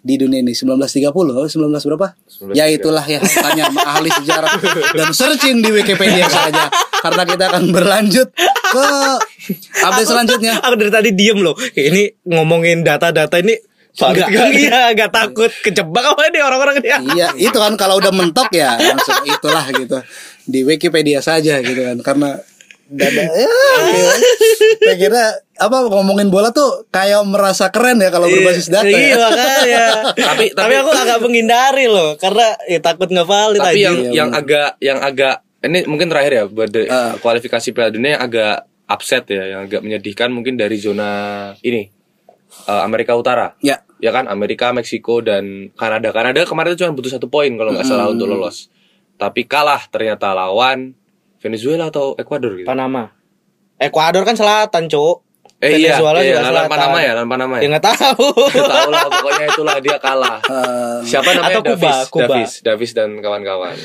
di dunia ini 1930 oh 19 berapa? 1930. Ya itulah ya tanya sama ahli sejarah [LAUGHS] dan searching di Wikipedia [LAUGHS] saja karena kita akan berlanjut ke update selanjutnya. Aku dari tadi diem loh. Ini ngomongin data-data ini enggak, [LAUGHS] iya, enggak takut kejebak apa ini orang-orang ini. Iya, itu kan kalau udah mentok ya langsung itulah gitu. Di Wikipedia saja gitu kan karena dada [LAUGHS] ya. Saya kira apa ngomongin bola tuh kayak merasa keren ya kalau berbasis data. Iya, ya. makanya. [LAUGHS] Tapi- tapi, tapi- aku agak menghindari loh karena ya takut nggak valid Tapi aja. yang yang agak yang agak ini mungkin terakhir ya buat Ah. kualifikasi Piala Dunia yang agak upset ya, yang agak menyedihkan mungkin dari zona ini eh, Amerika Utara. Ya. Ya kan Amerika, Meksiko dan Kanada. Kanada kemarin itu cuma butuh satu poin kalau nggak salah untuk lolos. Tapi kalah ternyata lawan Venezuela atau Ekuador gitu. Panama. Ekuador kan selatan, Cuk. Eh iya, Venezuela iya, juga selatan. Panama ya, lawan Panama Ya ya. nggak tahu. Tahu lah pokoknya itulah dia kalah. [LAUGHS] Eh, Siapa namanya Atau Kuba, Davis, Kuba. Davis, Davis dan kawan-kawan.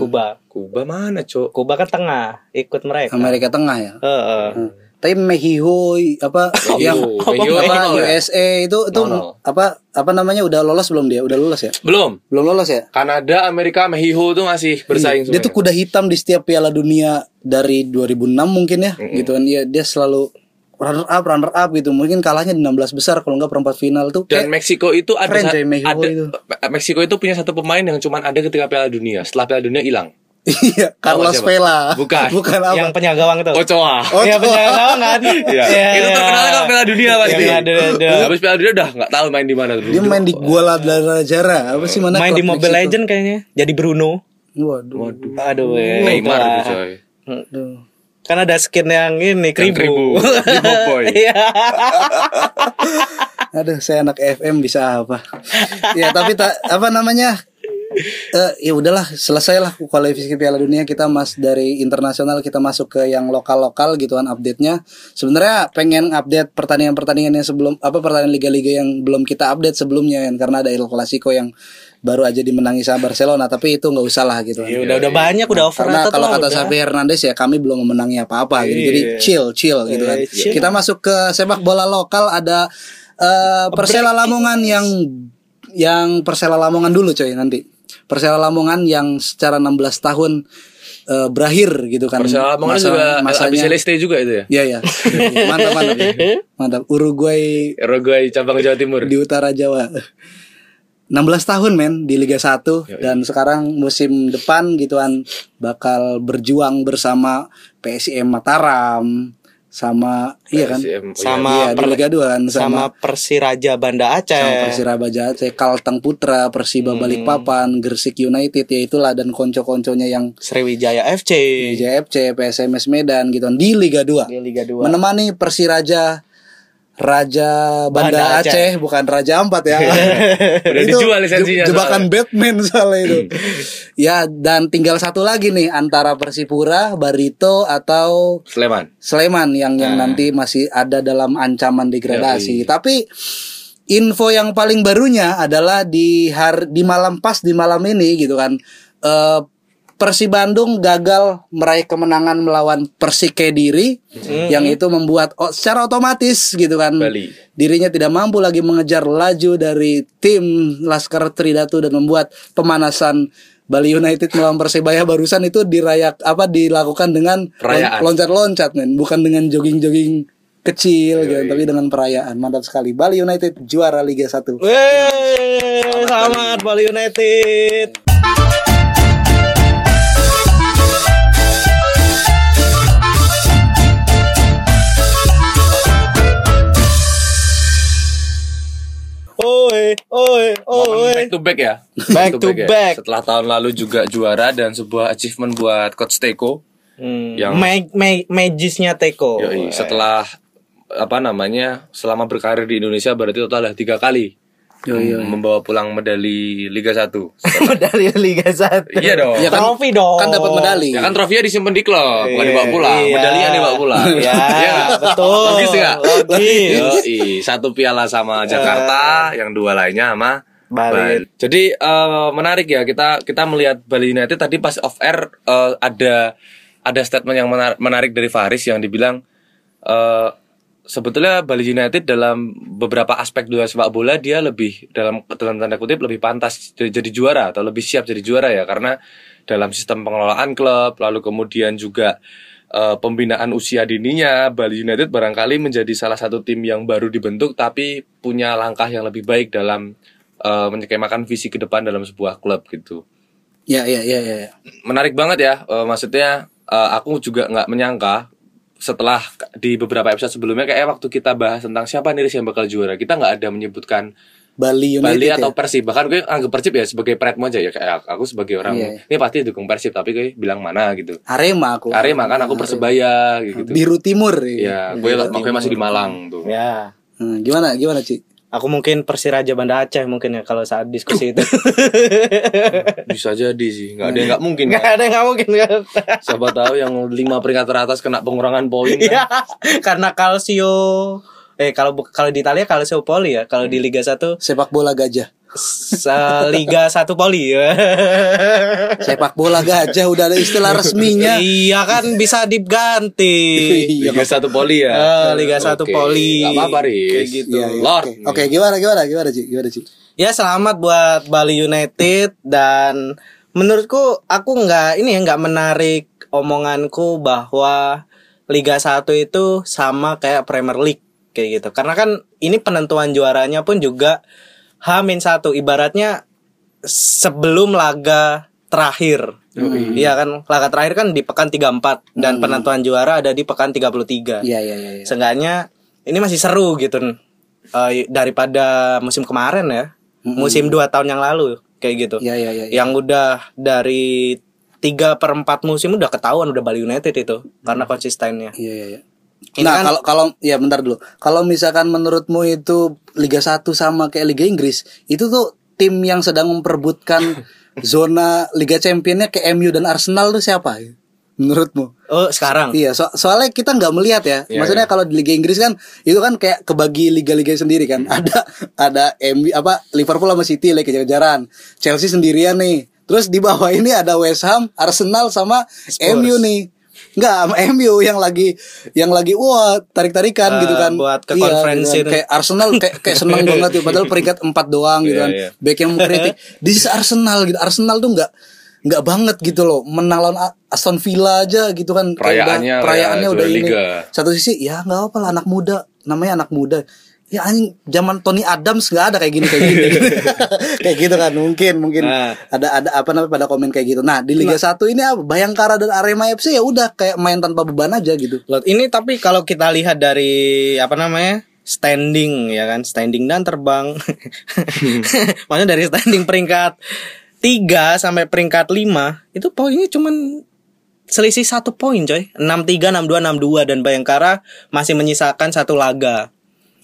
Kuba. Kuba mana, Cok? Kuba kan tengah, ikut mereka. Amerika Tengah ya. Heeh. Hmm. Tapi Mexico apa yang Mexico apa nol ya? USA itu itu Nol, nol. apa apa namanya udah lolos belum dia? Udah lolos ya? Belum. Belum lolos ya? Kanada, Amerika, Mexico tuh masih bersaing Dia tuh kuda hitam di setiap Piala Dunia dari 2006 mungkin ya, gitu kan. Iya, dia selalu runner up, runner up gitu. Mungkin kalahnya di 16 besar kalau nggak perempat final tuh. Dan kayak- Meksiko itu ada, Mexico ada itu. Meksiko itu punya satu pemain yang cuma ada ketika Piala Dunia. Setelah Piala Dunia hilang. Iya, Carlos siapa? Vela. Bukan. Bukan apa? Yang penjaga gawang itu. Ochoa. Oh, Iya penjaga gawang kan? [LAUGHS] Iya. Iya, Itu iya. terkenal kan Piala Dunia pasti. Yang ada ada Habis Piala Dunia udah nggak tahu main di mana tuh. dia main di Gua Jara. Apa sih mana? main di Mobile? Legend kayaknya. Jadi Bruno. Waduh. Waduh. Aduh, ya, Neymar itu coy. Aduh. Kan ada skin yang ini kribu. kribu. [LAUGHS] Kribu boy. Iya. [LAUGHS] Aduh, saya anak FM bisa apa? ya, tapi tak apa namanya? Eh ya udahlah, selesailah kualifikasi Piala Dunia kita mas dari internasional kita masuk ke yang lokal-lokal gitu kan update-nya. Sebenarnya pengen update pertandingan-pertandingan yang sebelum apa pertandingan liga-liga yang belum kita update sebelumnya kan karena ada El Clasico yang baru aja dimenangi sama Barcelona tapi itu nggak usah lah gitu. Ya udah udah banyak udah Karena overrated kalau kata. Xavi Hernandez ya kami belum memenangi apa-apa gitu. Iya. Jadi chill, chill gitu kan. Iya, chill. Kita masuk ke sepak bola lokal ada eh, Persela Lamongan yang yang Persela Lamongan dulu coy nanti. Persela Lamongan yang secara 16 tahun eh, berakhir gitu kan. Persela Lamongan Masa- juga masanya. Celeste juga itu ya. Iya ya. [LAUGHS] mantap mantap. Mantap. Uruguay Uruguay cabang Jawa Timur. di utara Jawa. 16 tahun men di Liga 1 dan sekarang musim depan gituan bakal berjuang bersama PSIM Mataram sama iya kan oh iya. Sama Iya, di per- Liga 2 kan sama, sama Persiraja Banda Aceh. sama Persiraja Aceh, Kalteng Putra, Persiba Balikpapan, Gresik United ya itulah dan konco-konconya yang Sriwijaya FC JFC, PSMS Medan gitu di Liga 2 di Liga 2. menemani Persiraja Raja Banda, Banda Aceh. Aceh. bukan Raja Ampat ya. [LAUGHS] Udah dijual lisensinya je- Jebakan soalnya. Batman soalnya itu. ya dan tinggal satu lagi nih antara Persipura, Barito atau Sleman. Sleman yang yang nanti masih ada dalam ancaman degradasi. Tapi info yang paling barunya adalah di har di malam pas di malam ini gitu kan. eh Persi Bandung gagal meraih kemenangan melawan Persik Kediri yang itu membuat oh, secara otomatis gitu kan Bali. dirinya tidak mampu lagi mengejar laju dari tim Laskar Tridatu dan membuat pemanasan Bali United melawan Persebaya barusan itu dirayak apa dilakukan dengan loncat-loncat men, bukan dengan jogging-jogging kecil gitu, tapi dengan perayaan. Mantap sekali. Bali United juara Liga 1. Wey, selamat Bali United. Oi, oi, Momen oi. back to back ya. Back to ya. back. Setelah tahun lalu juga juara dan sebuah achievement buat coach Teko. Hmm. Yang- Mag- mag- magisnya Teko. Yoi, setelah apa namanya selama berkarir di Indonesia berarti total ada tiga kali mem- membawa pulang medali Liga 1 [LAUGHS] Medali Liga 1. Iya dong. Ya kan- Trofi dong. Kan dapat medali. Ya kan trofinya disimpan di klub, bukan Iya, dibawa pulang. iya. Medalinya dibawa pulang. Iya, nggak? betul. Logis nggak? Logis. Yoi, satu piala sama Jakarta, yang dua lainnya sama Bali. Jadi eh, menarik ya kita kita melihat Bali United tadi pas off air eh, ada ada statement yang menar- menarik dari Faris yang dibilang eh, sebetulnya Bali United dalam beberapa aspek dunia sepak bola dia lebih dalam dalam tanda kutip lebih pantas jadi, juara atau lebih siap jadi juara ya karena dalam sistem pengelolaan klub lalu kemudian juga eh, pembinaan usia dininya Bali United barangkali menjadi salah satu tim yang baru dibentuk tapi punya langkah yang lebih baik dalam eh, menyekemakan visi ke depan dalam sebuah klub gitu Ya, ya, ya, ya. ya. menarik banget ya eh, maksudnya eh, aku juga nggak menyangka setelah di beberapa episode sebelumnya kayak waktu kita bahas tentang siapa nih yang bakal juara kita nggak ada menyebutkan Bali United. Bali ya? atau Persib bahkan gue anggap Persib ya sebagai predmo aja ya kayak aku sebagai orang Iya, ini pasti dukung Persib tapi gue bilang mana gitu Arema aku. Arema kan aku persebaya gitu Biru Timur. ya gue gue masih di Malang tuh Ya. Hmm, gimana? Gimana, Ci? Aku mungkin Persiraja Banda Aceh mungkin ya kalau saat diskusi itu. [LAUGHS] bisa jadi sih nggak ada yang nggak mungkin Gak kan? ada yang nggak mungkin kan. siapa tahu yang lima peringkat teratas kena pengurangan poin kan? Iya, [LAUGHS] karena Calcio eh kalau bu- kalau di Italia Calcio Poli ya, kalau di Liga 1 Sepak bola gajah. Liga 1 Poli. [LAUGHS] Sepak bola gajah udah ada istilah [LAUGHS] resminya. iya kan bisa diganti. Iya, Liga satu poli ya Eh, Liga 1 Oke, Poli. nggak apa-apa Riz Kayak gitu. Iya, iya, Lord Oke, Oke, gimana gimana gimana, Ci? Gimana, Ci? Ya selamat buat Bali United dan menurutku aku nggak ini ya nggak menarik omonganku bahwa Liga 1 itu sama kayak Premier League kayak gitu. Karena kan ini penentuan juaranya pun juga H-1 ibaratnya sebelum laga terakhir. Iya kan, laga terakhir kan di pekan 34 dan penentuan juara ada di pekan 33 Iya, iya, iya. iya. seenggaknya ini masih seru gitu Eh, daripada musim kemarin ya musim dua tahun yang lalu kayak gitu Iya, iya, iya. yang udah dari tiga per empat musim udah ketahuan udah Bali United itu karena konsistennya Iya, iya, iya. Ini Nah, kan- kalau kalau ya bentar dulu. Kalau misalkan menurutmu itu Liga 1 sama kayak Liga Inggris, itu tuh tim yang sedang memperebutkan [LAUGHS] zona Liga Championnya ke MU dan Arsenal tuh siapa? Menurutmu? oh sekarang Iya, so- soalnya kita nggak melihat ya. Iya, Maksudnya kalau di Liga Inggris kan itu kan kayak kebagi liga-liga sendiri kan. Ada ada MU apa Liverpool sama City lagi kejar-kejaran. Chelsea sendirian nih. Terus di bawah ini ada West Ham, Arsenal sama MU nih. Enggak, MU yang lagi yang lagi wah tarik-tarikan Eh, gitu kan. buat ke Iya, konferensi gitu kan. Kayak Arsenal kayak kayak seneng [LAUGHS] banget tuh padahal peringkat 4 doang gitu kan. iya. Back yang mengkritik. [LAUGHS] This is Arsenal gitu. Arsenal tuh enggak nggak banget gitu loh menang lawan Aston Villa aja gitu kan Kayak Perayaannya udah, perayaannya ya, udah ini liga. satu sisi ya nggak apa lah anak muda namanya anak muda ya anjing zaman Tony Adams nggak ada kayak gini kayak gini. [LAUGHS] Kayak gitu kan mungkin mungkin. Nah. ada ada apa namanya pada komen kayak gitu. Nah di Liga 1 ini apa Bayangkara dan Arema FC ya udah kayak main tanpa beban aja gitu. Loh, ini tapi kalau kita lihat dari apa namanya standing ya kan standing dan terbang. [LAUGHS] Maksudnya dari standing peringkat 3 sampai peringkat 5 itu poinnya cuman selisih satu poin coy. 63 62 62 dan Bayangkara masih menyisakan satu laga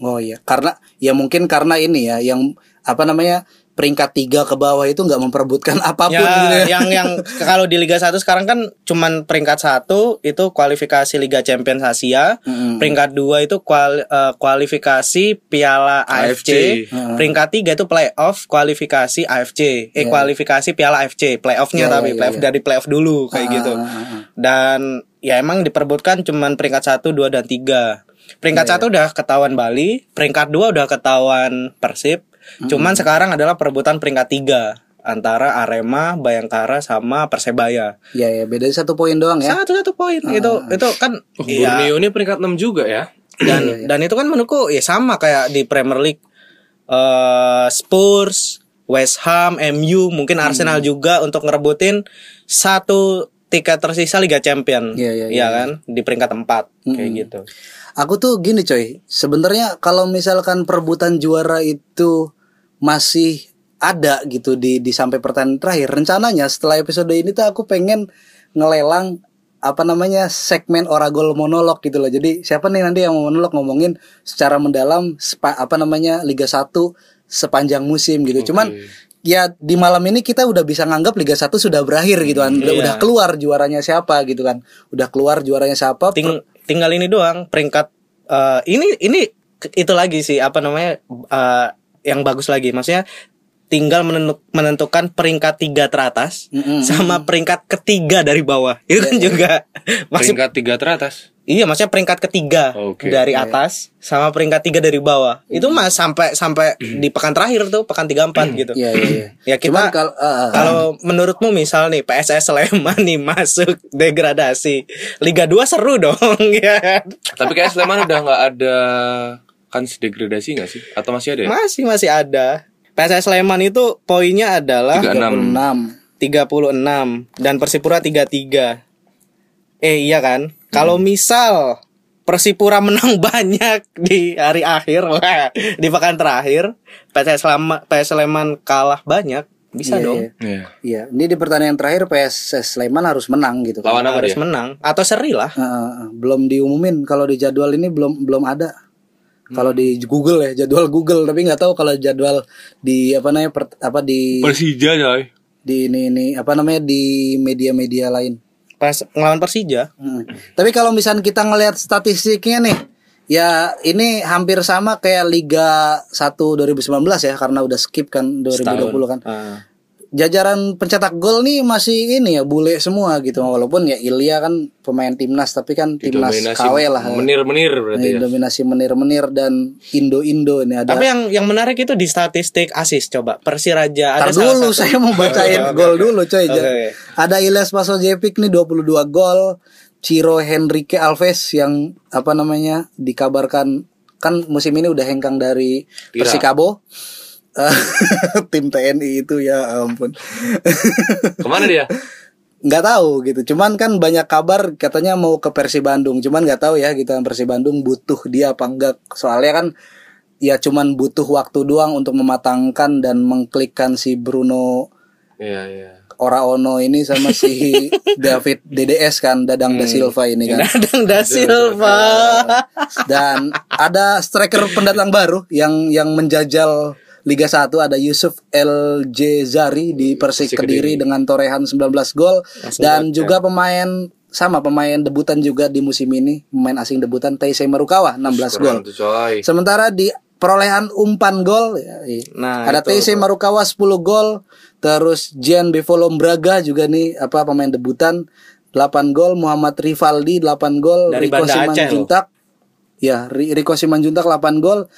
oh iya karena ya mungkin karena ini ya yang apa namanya peringkat tiga ke bawah itu nggak memperebutkan [LAUGHS] apa pun ya, gitu ya. yang yang [LAUGHS] kalau di Liga 1 sekarang kan cuman peringkat satu itu kualifikasi Liga Champions Asia, Mm-mm. peringkat dua itu kual- eh, kualifikasi Piala AFC, AFC. peringkat tiga itu playoff kualifikasi AFC, eh Iya. kualifikasi Piala AFC, playoffnya Iya, tapi iya, playoff iya. dari playoff dulu kayak Ah, gitu. ah, ah, ah. Dan ya emang diperebutkan cuman peringkat satu, dua dan tiga. Peringkat Iya, satu udah ketahuan Bali, peringkat dua udah ketahuan Persib. Cuman sekarang adalah perebutan peringkat tiga antara Arema, Bayangkara sama Persebaya. Ya ya beda satu poin doang ya. Satu satu poin itu itu kan Oh, iya, Borneo ini peringkat 6 juga ya. dan dan itu kan menurutku ya sama kayak di Premier League eh Spurs, West Ham, MU, mungkin Arsenal juga untuk ngerebutin satu tiket tersisa Liga Champion. Iya, iya, Iya iya. kan di peringkat 4 kayak gitu. Aku tuh gini coy, sebenarnya kalau misalkan perebutan juara itu masih ada gitu di di sampai pertandingan terakhir, rencananya setelah episode ini tuh aku pengen ngelelang apa namanya segmen oragol monolog gitu loh. Jadi siapa nih nanti yang mau monolog ngomongin secara mendalam sepa- apa namanya Liga 1 sepanjang musim gitu. Cuman ya di malam ini kita udah bisa nganggap Liga 1 sudah berakhir gitu kan. Udah, Iya. udah keluar juaranya siapa gitu kan. Udah keluar juaranya siapa. Ting- tinggal ini doang peringkat eh, ini ini itu lagi sih apa namanya eh, yang bagus lagi maksudnya tinggal menentu- menentukan peringkat tiga teratas Mm-mm. sama peringkat ketiga dari bawah itu kan juga masih Peringkat 3 teratas. Iya maksudnya peringkat ketiga Oke. dari atas sama peringkat tiga dari bawah itu mas sampai sampai di pekan terakhir tuh pekan tiga empat gitu Iya iya iya. ya kita kalau eh, eh, kalau menurutmu misal nih PSS Sleman nih [LAUGHS] masuk degradasi Liga 2 seru dong [LAUGHS] ya kan? Tapi kayak Sleman udah nggak ada kan degradasi nggak sih? Atau masih ada ya? Masih masih ada. PSS Sleman itu poinnya adalah 36. 6 36 dan Persipura 33. Eh iya kan? Kalau misal Persipura menang [LAUGHS] banyak di hari akhir, wah, di pekan terakhir, PSS Sleman, PSS Sleman kalah banyak, bisa Iya, dong. iya. Iya. Iya, ini di pertandingan terakhir PSS Sleman harus menang gitu kan. Lawan apa Harus dia? menang atau seri lah. Eh, eh, eh, belum diumumin kalau di jadwal ini belum belum ada. Kalau di Google ya, jadwal Google tapi nggak tahu kalau jadwal di apa namanya per- apa di Persija coy. di ini, ini apa namanya di media-media lain. Pas ngelawan Persija. Hmm. Tapi kalau misalnya kita ngelihat statistiknya nih, ya ini hampir sama kayak Liga 1 2019 ya karena udah skip kan 2020 kan. Ah. Jajaran pencetak gol nih masih ini ya bule semua gitu walaupun ya Ilya kan pemain timnas tapi kan timnas KW lah. Menir-menir berarti ya. dominasi menir-menir dan Indo-Indo ini ada. Tapi yang yang menarik itu di statistik asis coba Persiraja Tar ada salah dulu satu- saya mau bacain [LAUGHS] gol dulu coy. Oke. Ada Ilyas Pasojevic nih 22 gol. Ciro Henrique Alves yang apa namanya dikabarkan kan musim ini udah hengkang dari Tira. Persikabo. Eh, [LAUGHS] tim TNI itu ya ampun. [LAUGHS] Ke mana dia? nggak tahu gitu. Cuman kan banyak kabar katanya mau ke Persib Bandung. Cuman nggak tahu ya gitu Persib Bandung butuh dia apa enggak. Soalnya kan ya cuman butuh waktu doang untuk mematangkan dan mengklikkan si Bruno Iya, iya. Ora Ono ini sama si [LAUGHS] David DDS kan Dadang da Silva ini kan. Dadang da Silva. Dan ada striker pendatang baru yang yang menjajal Liga 1 ada Yusuf El Jezari di Persik Persik Kediri. Dengan torehan 19 gol. Dan juga pemain sama pemain debutan juga di musim ini. Pemain asing debutan Taisei Marukawa 16 gol. Sementara di perolehan umpan gol ya, Nah, ada. TC Marukawa 10 gol, terus Gian Bevolom Braga juga nih apa pemain debutan 8 gol, Muhammad Rivaldi 8 gol, Dari Aceh Simanjuntak. Ya, Ri- Rico Simanjuntak 8 gol,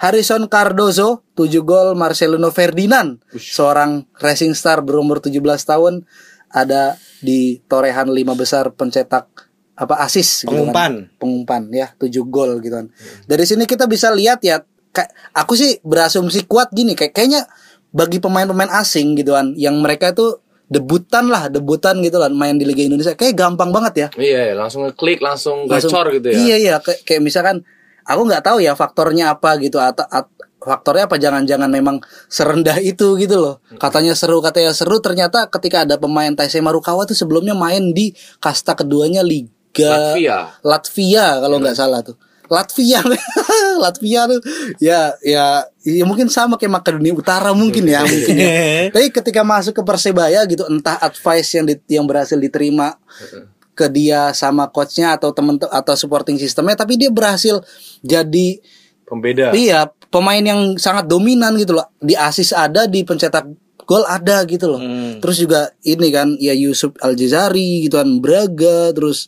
Harrison Cardozo 7 gol, Marcelino Ferdinand seorang racing star berumur 17 tahun ada di torehan lima besar pencetak apa asis gitu kan Pengumpan. pengumpan ya 7 gol gitu kan. Dari sini kita bisa lihat ya kayak aku sih berasumsi kuat gini kayak kayaknya bagi pemain-pemain asing gitu kan yang mereka itu debutan lah, debutan gitu kan main di Liga Indonesia kayak gampang banget ya. Iya, langsung ngeklik, langsung Langsung- gacor gitu ya. Iya iya kayak, kayak misalkan aku nggak tahu ya faktornya apa gitu atau at- faktornya apa jangan-jangan memang serendah itu gitu loh. Katanya seru katanya seru ternyata ketika ada pemain Taisei Marukawa tuh sebelumnya main di kasta keduanya Liga Latvia. Latvia kalau nggak salah tuh. Latvia, [LAUGHS] Latvia tuh ya ya ya mungkin sama kayak Makedonia Utara mungkin ya mungkin ya. [LAUGHS] Tapi ketika masuk ke Persebaya gitu entah advice yang di- yang berhasil diterima ke dia sama coachnya atau temen atau supporting sistemnya tapi dia berhasil jadi Pembeda. iya pemain yang sangat dominan gitu loh di asis ada di pencetak gol ada gitu loh Hmm. terus juga ini kan ya Yusuf Al Jazari gitu kan Braga terus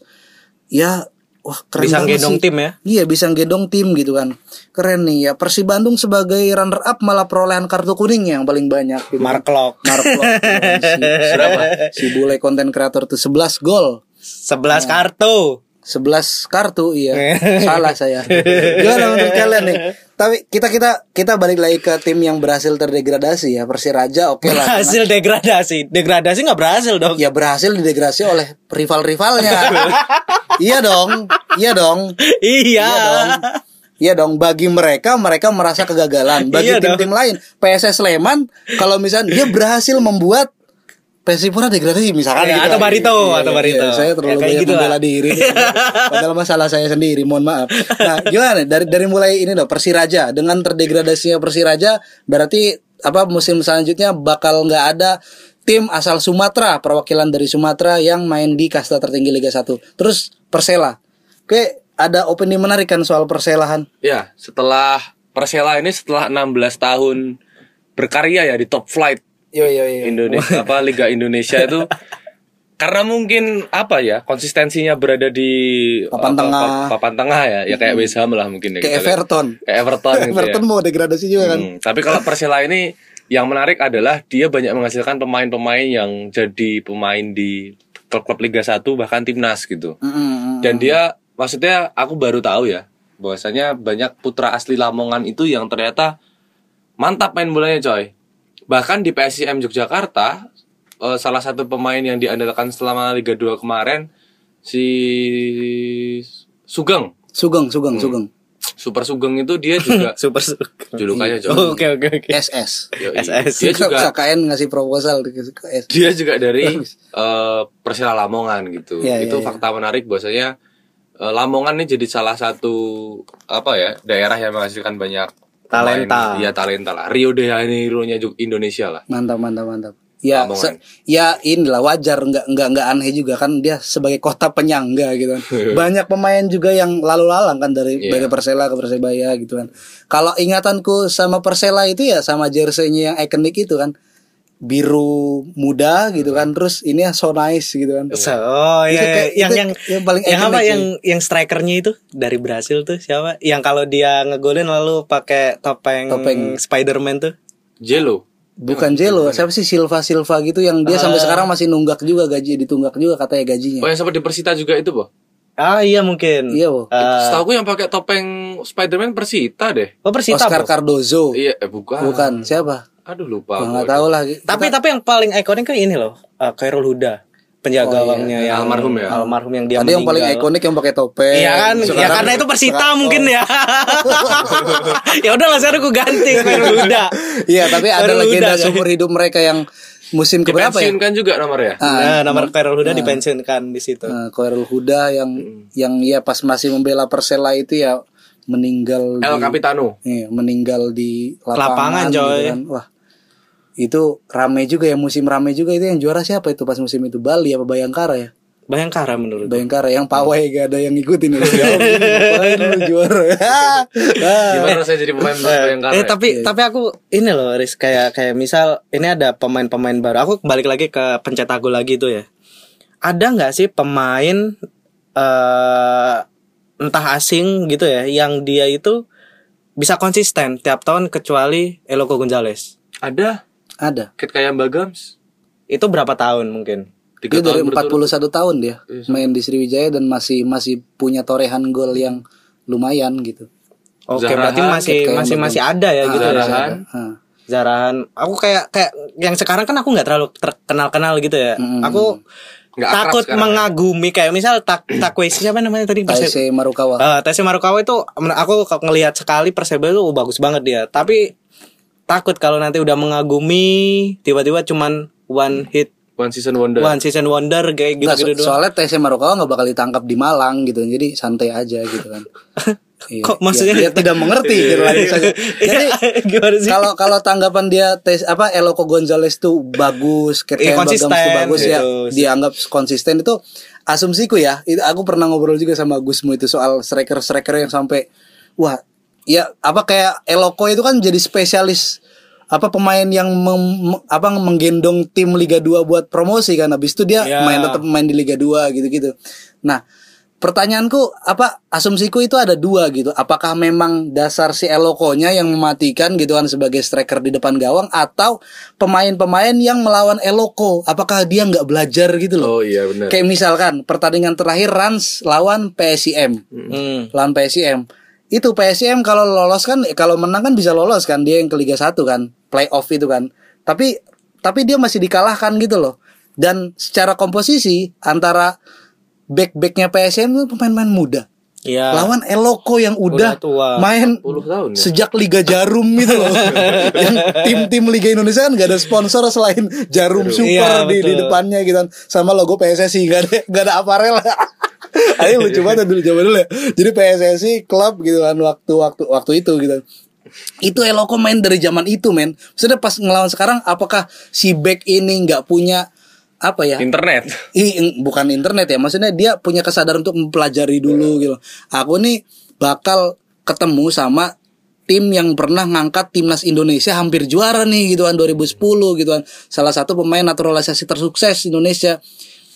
ya wah keren Bisa gendong sih. tim ya. Iya bisa gendong tim gitu kan Keren nih ya Persib Bandung sebagai runner up malah perolehan kartu kuning yang paling banyak gitu. Mark Lock. Mark Lok, [LAUGHS] si, Berapa? si bule konten kreator tuh 11 gol 11 kartu. 11 kartu iya [LAUGHS] salah saya gimana menurut kalian nih tapi kita kita kita balik lagi ke tim yang berhasil terdegradasi ya Persiraja oke lah Hasil degradasi. Degradasi nggak berhasil dong. ya berhasil didegradasi oleh rival-rivalnya [LAUGHS] iya dong iya dong Iya. Iya dong. Iya dong, bagi mereka mereka merasa kegagalan. Bagi Iya tim-tim lain, PSS Sleman kalau misalnya dia berhasil membuat Persipura degradasi misalkan Iya, gitu atau lah. Barito, Iya, atau iya, Barito. iya. Saya Ya, terlalu kayak banyak gitu membela diri. [LAUGHS] Padahal masalah saya sendiri, mohon maaf. Nah, gimana nih? dari dari mulai ini dong Persiraja dengan terdegradasinya Persiraja berarti apa musim selanjutnya bakal nggak ada tim asal Sumatera, perwakilan dari Sumatera yang main di kasta tertinggi Liga 1. Terus Persela. Oke, ada opini menarik kan soal Perselahan? Ya, setelah Persela ini setelah 16 tahun berkarya ya di top flight Yo yo yo. Indonesia apa Liga Indonesia itu [LAUGHS] karena mungkin apa ya konsistensinya berada di Papan apa, tengah. pa- papan tengah ya ya kayak West Ham lah mungkin ya Kayak kita lihat. Everton. kayak Everton [LAUGHS] gitu ya. Everton mau degradasi juga kan? Hmm, tapi kalau Persela ini yang menarik adalah dia banyak menghasilkan pemain-pemain yang jadi pemain di klub-klub Liga 1 bahkan timnas gitu. Mm-mm. Dan dia maksudnya aku baru tahu ya bahwasanya banyak putra asli Lamongan itu yang ternyata mantap main bolanya coy. Bahkan di PSIM Yogyakarta eh, salah satu pemain yang diandalkan selama Liga 2 kemarin si Sugeng, Sugeng, Sugeng, Hmm. Sugeng. Super Sugeng itu dia juga [LAUGHS] Super suka. julukannya coy. Oh, Oke oke oke. SS. Yoi. SS. Dia juga KKN ngasih proposal dia juga dari [LAUGHS] eh, Persela Lamongan gitu. Iya, itu iya, fakta menarik bahwasanya eh, Lamongan ini jadi salah satu apa ya daerah yang menghasilkan banyak Talenta. Iya talenta lah. Rio de Janeiro-nya juga Indonesia lah. Mantap, mantap, mantap. Ya, se- ya inilah wajar nggak nggak nggak aneh juga kan dia sebagai kota penyangga gitu kan. [LAUGHS] Banyak pemain juga yang lalu lalang kan dari Iya. dari Persela ke Persebaya gitu kan. Kalau ingatanku sama Persela itu ya sama jersey-nya yang ikonik itu kan. Biru muda gitu kan. Terus ini so nice gitu kan. So, oh Itu iya, kayak- iya. yang itu yang yang paling yang apa yang yang strikernya itu dari Brasil tuh siapa? Yang kalau dia ngegolin lalu pakai topeng, Topeng. Spiderman tuh. Jelo. Bukan Jelo, siapa sih Silva Silva gitu yang dia sampai sekarang masih nunggak juga gaji ditunggak juga katanya gajinya. Oh yang sempat di Persita juga itu, Boh. Ah iya mungkin. Iya, Bo. Ah, Setahu yang pakai topeng Spiderman Persita deh. oh Persita. Oscar Bo. Cardozo. Iya, eh, bukan. Bukan, siapa? Aduh lupa. Gua aku. nggak tahu lah. Tapi tapi yang paling ikonik kan ini loh, uh, Khairul Huda, penjaga Oh, iya. gawangnya yang Almarhum ya? Almarhum yang dia Tadi yang paling ikonik yang pakai topeng. Iya kan, ya karena itu Persita sekarang- mungkin ya. [LAUGHS] ya udahlah sekarang gue ganti [LAUGHS] Khairul Huda. Iya, tapi ada legenda kan? seumur hidup mereka yang musim keberapa ya? Dipensiunkan juga nomornya. Nah, nomor Khairul Huda dipensiunkan di situ. Nah, Khairul Huda yang yang ya pas masih membela Persela itu ya meninggal El di, Capitano. iya, meninggal di lapangan, Lapangan, gitu coy. kan. Wah. Itu rame juga ya musim rame juga itu yang juara siapa itu pas musim itu Bali apa Bayangkara ya? Bayangkara menurut. Bayangkara yang pawai gak ada yang ngikutin [LAUGHS] ya. Ya juara. [LAUGHS] Ah. Gimana saya jadi pemain Bayangkara? Eh ya? tapi tapi aku ini loh Riz kayak kayak misal ini ada pemain-pemain baru. Aku balik lagi ke pencetak gol lagi tuh ya. Ada nggak sih pemain eh entah asing gitu ya yang dia itu bisa konsisten tiap tahun kecuali Eloko Gonzalez. Ada Ada. Kit kayak Bagams. Itu berapa tahun mungkin? Tiga Dia dari tahun berturut. 41 tahun dia Iya, main di Sriwijaya dan masih masih punya torehan gol yang lumayan gitu. Oke, Zarahan, berarti masih masih masih ada ya gitu ya. Zarahan. Ah. Zarahan. Aku kayak kayak yang sekarang kan aku nggak terlalu kenal-kenal gitu ya. Aku Nggak akrab takut ya. mengagumi kayak misal tak Takwesi siapa namanya tadi Taise Marukawa. Eh, Taisi Marukawa itu aku ngelihat sekali Persebaya itu bagus banget dia. Tapi takut kalau nanti udah mengagumi tiba-tiba cuman one hit One Season Wonder. one season wonder kayak gitu-gitu so- doang. soalnya Taise Marukawa nggak bakal ditangkap di Malang gitu. Jadi santai aja gitu kan. Iya, [LAUGHS] Kok maksudnya- Dia, dia tidak mengerti gitu lagi [LAUGHS] saja. Jadi Gimana sih? kalau kalau tanggapan dia tes apa Eloko Gonzalez tuh bagus, Iya, kayak konsisten Bagams tuh bagus ya, gitu. dianggap konsisten itu asumsiku ya. Itu aku pernah ngobrol juga sama Gusmu itu soal striker-striker yang sampai wah, ya apa kayak Eloko itu kan jadi spesialis apa pemain yang mem- apa menggendong tim Liga 2 buat promosi kan habis itu dia Iya. main tetap main di Liga 2 gitu-gitu. Nah, pertanyaanku apa asumsiku itu ada dua gitu. Apakah memang dasar si Elokonya yang mematikan gitu kan sebagai striker di depan gawang atau pemain-pemain yang melawan Eloko? Apakah dia nggak belajar gitu loh? Oh iya benar. Kayak misalkan pertandingan terakhir Rans lawan PSIM. Hmm. Lawan PSIM. Itu PSIM kalau lolos kan kalau menang kan bisa lolos kan dia yang ke Liga 1 kan, playoff itu kan. Tapi tapi dia masih dikalahkan gitu loh. Dan secara komposisi antara back-backnya PSM itu pemain-pemain muda. Iya. Lawan Eloko yang udah, Udah tua. main 10 tahun ya? sejak Liga Jarum gitu loh. [LAUGHS] yang tim-tim Liga Indonesia kan gak ada sponsor selain Jarum Super Iya, di, di depannya gitu kan. Sama logo PSSI gak ada gak ada aparel. [LAUGHS] Ayo lucu banget dulu zaman dulu ya. Jadi PSSI klub gitu kan waktu waktu waktu itu gitu. Itu Eloko main dari zaman itu men. Sudah pas ngelawan sekarang apakah si back ini nggak punya apa ya? Internet. I, bukan internet ya, maksudnya dia punya kesadaran untuk mempelajari dulu gitu. Aku nih bakal ketemu sama tim yang pernah ngangkat timnas Indonesia hampir juara nih gitu kan 2010 gitu kan. Salah satu pemain naturalisasi tersukses Indonesia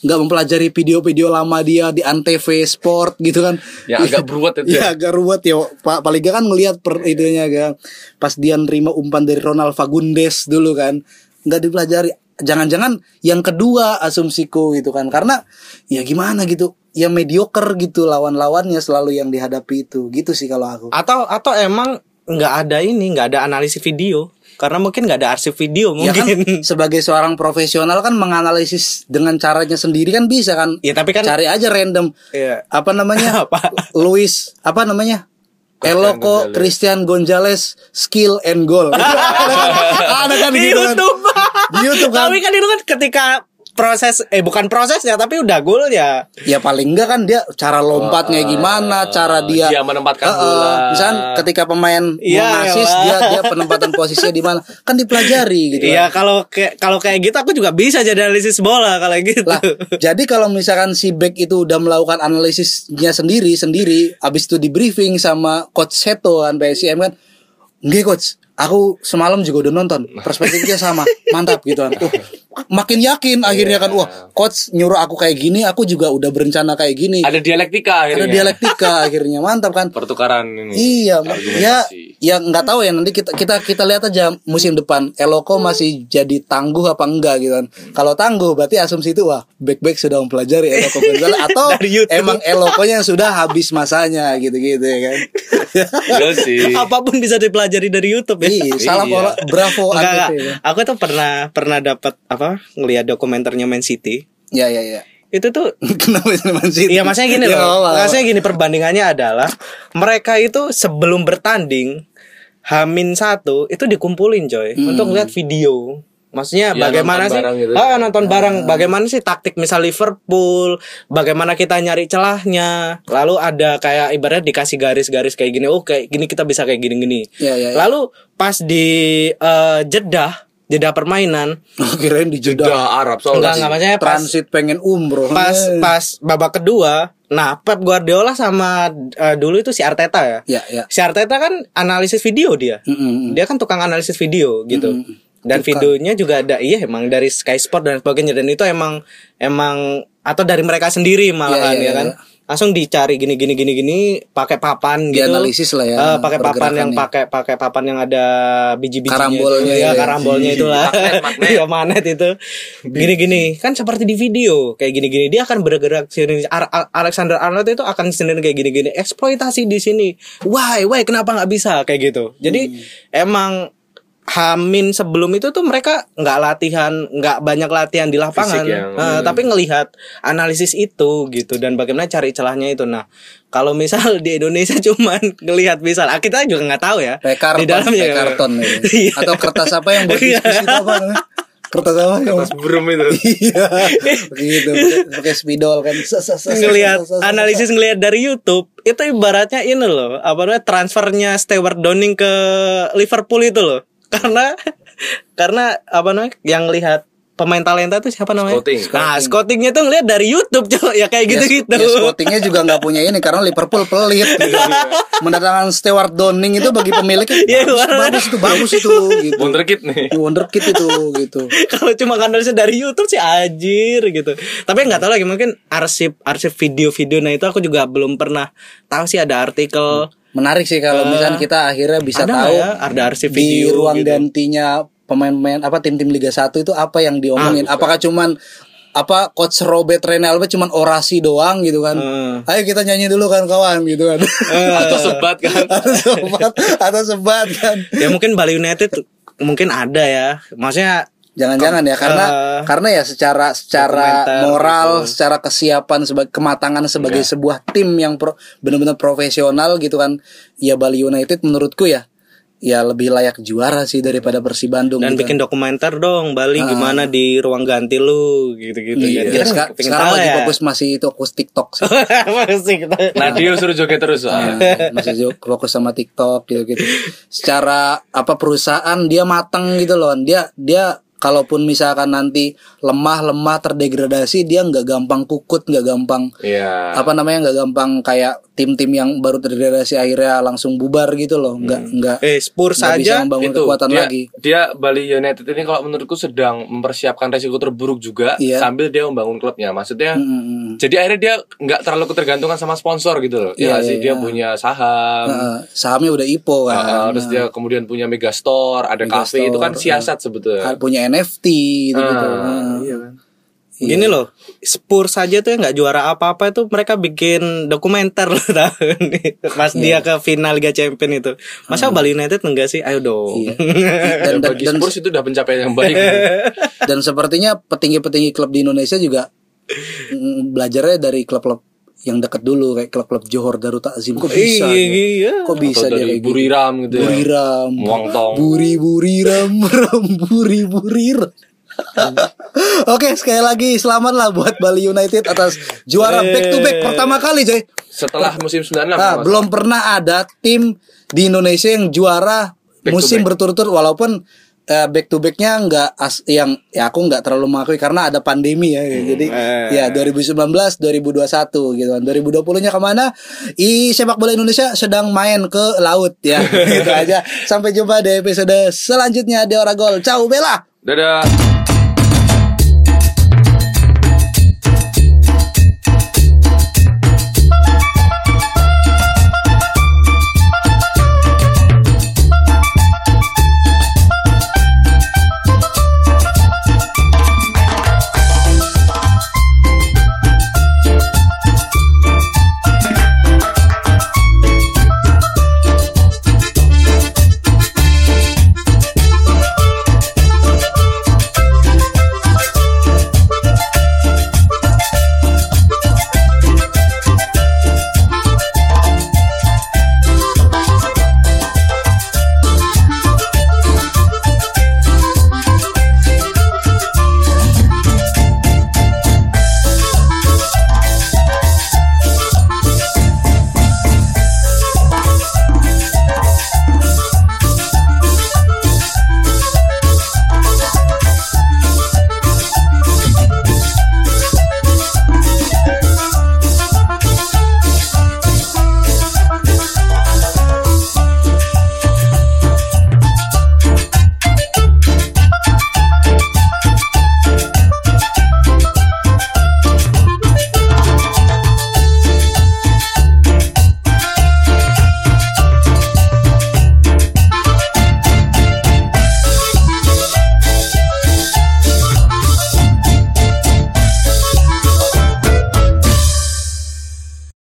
nggak mempelajari video-video lama dia di Antv Sport gitu kan. Yang agak beruat itu [LAUGHS] Ya. Ya. agak ruwet ya Pak paling nggak kan ngelihat per itunya kan pas dia nerima umpan dari Ronald Fagundes dulu kan. Nggak dipelajari. Jangan-jangan yang kedua asumsiku gitu kan. Karena ya gimana gitu. Ya mediocre gitu lawan-lawannya selalu yang dihadapi itu. Gitu sih kalau aku. Atau atau emang nggak ada ini, nggak ada analisis video. Karena mungkin nggak ada arsip video ya kan mungkin. [LAUGHS] sebagai seorang profesional kan menganalisis dengan caranya sendiri kan bisa kan Ya, tapi kan- cari aja random Iya. apa namanya [LAUGHS] Apa? Luis apa namanya Eloko. Christian Gonzalez skill and goal [LAUGHS] ada kan di gitu kan YouTube. di YouTube kan Tapi kan itu kan ketika proses eh bukan prosesnya tapi udah gol ya. ya paling enggak kan dia cara lompatnya gimana cara dia dia menempatkan Heeh. bola. misalkan ketika pemain Iya, mau ngasis elah. dia dia penempatan posisinya di mana kan dipelajari gitu Iya kan. kalau kayak kalau kayak gitu aku juga bisa jadi analisis bola kalau gitu. Lah, jadi kalau misalkan si back itu udah melakukan analisisnya sendiri sendiri, abis itu di briefing sama coach Seto kan PSM kan, enggak coach, aku semalam juga udah nonton, perspektifnya sama, mantap gitu kan. Uh, [LAUGHS] makin yakin akhirnya kan, wah coach nyuruh aku kayak gini, aku juga udah berencana kayak gini. Ada dialektika Ada akhirnya. dialektika [LAUGHS] akhirnya mantap kan. Pertukaran ini. Iya, ya, Argumentasi. ya nggak tahu ya nanti kita kita kita lihat aja musim depan Eloko masih jadi tangguh apa enggak gitu kan. Kalau tangguh berarti asumsi itu wah back back sudah mempelajari Eloko [LAUGHS] Gonzalez atau emang Elokonya sudah habis masanya gitu-gitu ya kan. [LAUGHS] Iya sih. Apa pun bisa dipelajari dari YouTube ya. Iya, salam Iya. bravo Enggak, enggak. Ya. Aku tuh pernah pernah dapat apa ngelihat dokumenternya Man City. Ya ya ya. Itu tuh [LAUGHS] Kenapa Man City? Iya maksudnya gini Ya, loh. Maksudnya gini perbandingannya adalah mereka itu sebelum bertanding Hamin satu itu dikumpulin coy untuk ngeliat video. Maksudnya Ya, bagaimana nonton sih? gitu. Ah, nonton bareng. Bagaimana sih taktik misal Liverpool? Bagaimana kita nyari celahnya? Lalu ada kayak ibaratnya dikasih garis-garis kayak gini. Oh, kayak gini kita bisa kayak gini-gini. Ya, ya, ya. Lalu pas di eh, Jeddah, Jeddah permainan, Oh, kirain di Jeddah Jeddah Arab soalnya. enggak enggak maksudnya pas transit pengen umroh. pas Eh. pas babak kedua nah Pep Guardiola sama eh, dulu itu si Arteta ya Ya ya. si Arteta kan analisis video dia Mm-mm. dia kan tukang analisis video gitu dan Tukang. videonya juga ada iya emang dari Sky Sport dan sebagainya dan itu emang emang atau dari mereka sendiri malahan Iya, iya, ya kan iya. Langsung dicari gini gini gini gini pakai papan gitu. Dianalisis lah ya, Eh, pakai papan yang pakai pakai papan yang ada biji-bijinya. Karambolnya itu. ya, ya. karambolnya itulah. Magnet, [LAUGHS] magnet. Iya, magnet itu. Gini-gini kan seperti di video kayak gini-gini. Dia akan bergerak sendiri Ar- Alexander Arnold itu akan sendiri kayak gini-gini. Eksploitasi di sini. Why? Why? Kenapa nggak bisa? Kayak gitu. Jadi Hmm. emang Hamin sebelum itu tuh mereka nggak latihan nggak banyak latihan di lapangan yang- Eh, tapi ngelihat analisis itu gitu dan bagaimana cari celahnya itu nah kalau misal di Indonesia [LAUGHS] cuman ngelihat misal ah, kita juga nggak tahu ya karton, di dalamnya karton. [LAUGHS] Iya. Atau kertas apa yang buat [LAUGHS] apa namanya? Kertas apa yang Pas burung itu. Iya, begitu pakai- spidol kan. Ngelihat analisis ngelihat dari YouTube itu ibaratnya ini loh apa namanya transfernya Stewart Downing ke Liverpool itu loh [LAUGHS] karena karena apa namanya yang lihat pemain talenta tuh siapa namanya? Scouting. Nah, scoutingnya tuh ngeliat dari YouTube, cok. Ya kayak gitu-gitu. Ya, scoutingnya juga nggak punya ini karena Liverpool pelit. Gitu. [LAUGHS] Mendatangkan Stewart Downing itu bagi pemilik [LAUGHS] Iya, bagus, bagus itu bagus itu gitu. Wonderkid nih. Wonderkid itu gitu. Kalau cuma kanalisnya dari YouTube sih anjir gitu. Tapi nggak tahu lagi mungkin arsip arsip video-video nah itu aku juga belum pernah tahu sih ada artikel Menarik sih kalau misalnya kita akhirnya bisa ada tahu ya? Ada arsip di video ruang gitu. gantinya pemain-pemain apa tim-tim Liga 1 itu apa yang diomongin? Apakah cuman apa coach Robert Renaldo cuman orasi doang gitu kan? Hmm. Ayo kita nyanyi dulu kan kawan gitu kan. [LAUGHS] Atau sebat kan. [LAUGHS] atau sebat atau sebat kan. ya mungkin Bali United mungkin ada ya. Maksudnya Jangan-jangan ya karena Eh, karena ya secara secara moral, gitu. secara kesiapan sebagai kematangan sebagai sebuah tim yang pro, benar-benar profesional gitu kan. Ya Bali United menurutku ya ya lebih layak juara sih daripada Persib Bandung dan gitu. bikin dokumenter dong Bali gimana di ruang ganti lu gitu-gitu Iya, kan. kita seka- Pengen sekarang lagi ya. fokus masih itu fokus TikTok sih. [LAUGHS] Masih kita. Nadio suruh joget terus. Iya, masih fokus sama TikTok gitu gitu. Secara apa perusahaan dia matang gitu loh. Dia dia kalaupun misalkan nanti lemah lemah terdegradasi dia nggak gampang kukut nggak gampang Iya. apa namanya nggak gampang kayak tim-tim yang baru terdegradasi akhirnya langsung bubar gitu loh. Nggak nggak Eh Spurs nggak bisa membangun itu. kekuatan dia, lagi. dia Bali United ini kalau menurutku sedang mempersiapkan resiko terburuk juga Iya. sambil dia membangun klubnya. Maksudnya Mm-mm. jadi akhirnya dia nggak terlalu ketergantungan sama sponsor gitu loh. Iya, ya sih iya, dia iya. punya saham. Heeh, sahamnya udah IPO kan. Uh, terus dia kemudian punya megastore ada kafe itu kan Megastore, siasat sebetulnya. Kan punya NFT gitu gitu Ah, iya kan Gini loh, Spurs saja tuh nggak juara apa-apa itu mereka bikin dokumenter loh [LAUGHS] tahun ini. Pas dia ke final Liga Champion itu. Masa Bali United enggak sih? Ayo dong. Iya. [LAUGHS] dan, dan, bagi dan, Spurs itu udah pencapaian yang baik [LAUGHS] dan sepertinya petinggi-petinggi klub di Indonesia juga mm, belajarnya dari klub-klub yang dekat dulu kayak klub-klub Johor Darut Takzim kok bisa Iya, dia? iya. kok bisa Atau dia dari kayak gitu? Buriram gitu ya Buriram Muangtong. [LAUGHS] Buri Buriram [LAUGHS] Ram Buri Buriram Oke sekali lagi selamatlah buat Bali United atas juara back to back pertama kali Joy. setelah musim 96 Nah, belum pernah ada tim di Indonesia yang juara Back musim berturut-turut walaupun eh, back to backnya nggak as yang ya aku nggak terlalu mengakui karena ada pandemi ya. Jadi ya 2019 2021 gitu kan. 2020 nya ke mana? I sepak bola Indonesia sedang main ke laut ya. [LAUGHS] Gitu aja. Sampai jumpa di episode selanjutnya di Oragol. Ciao Bella. Dadah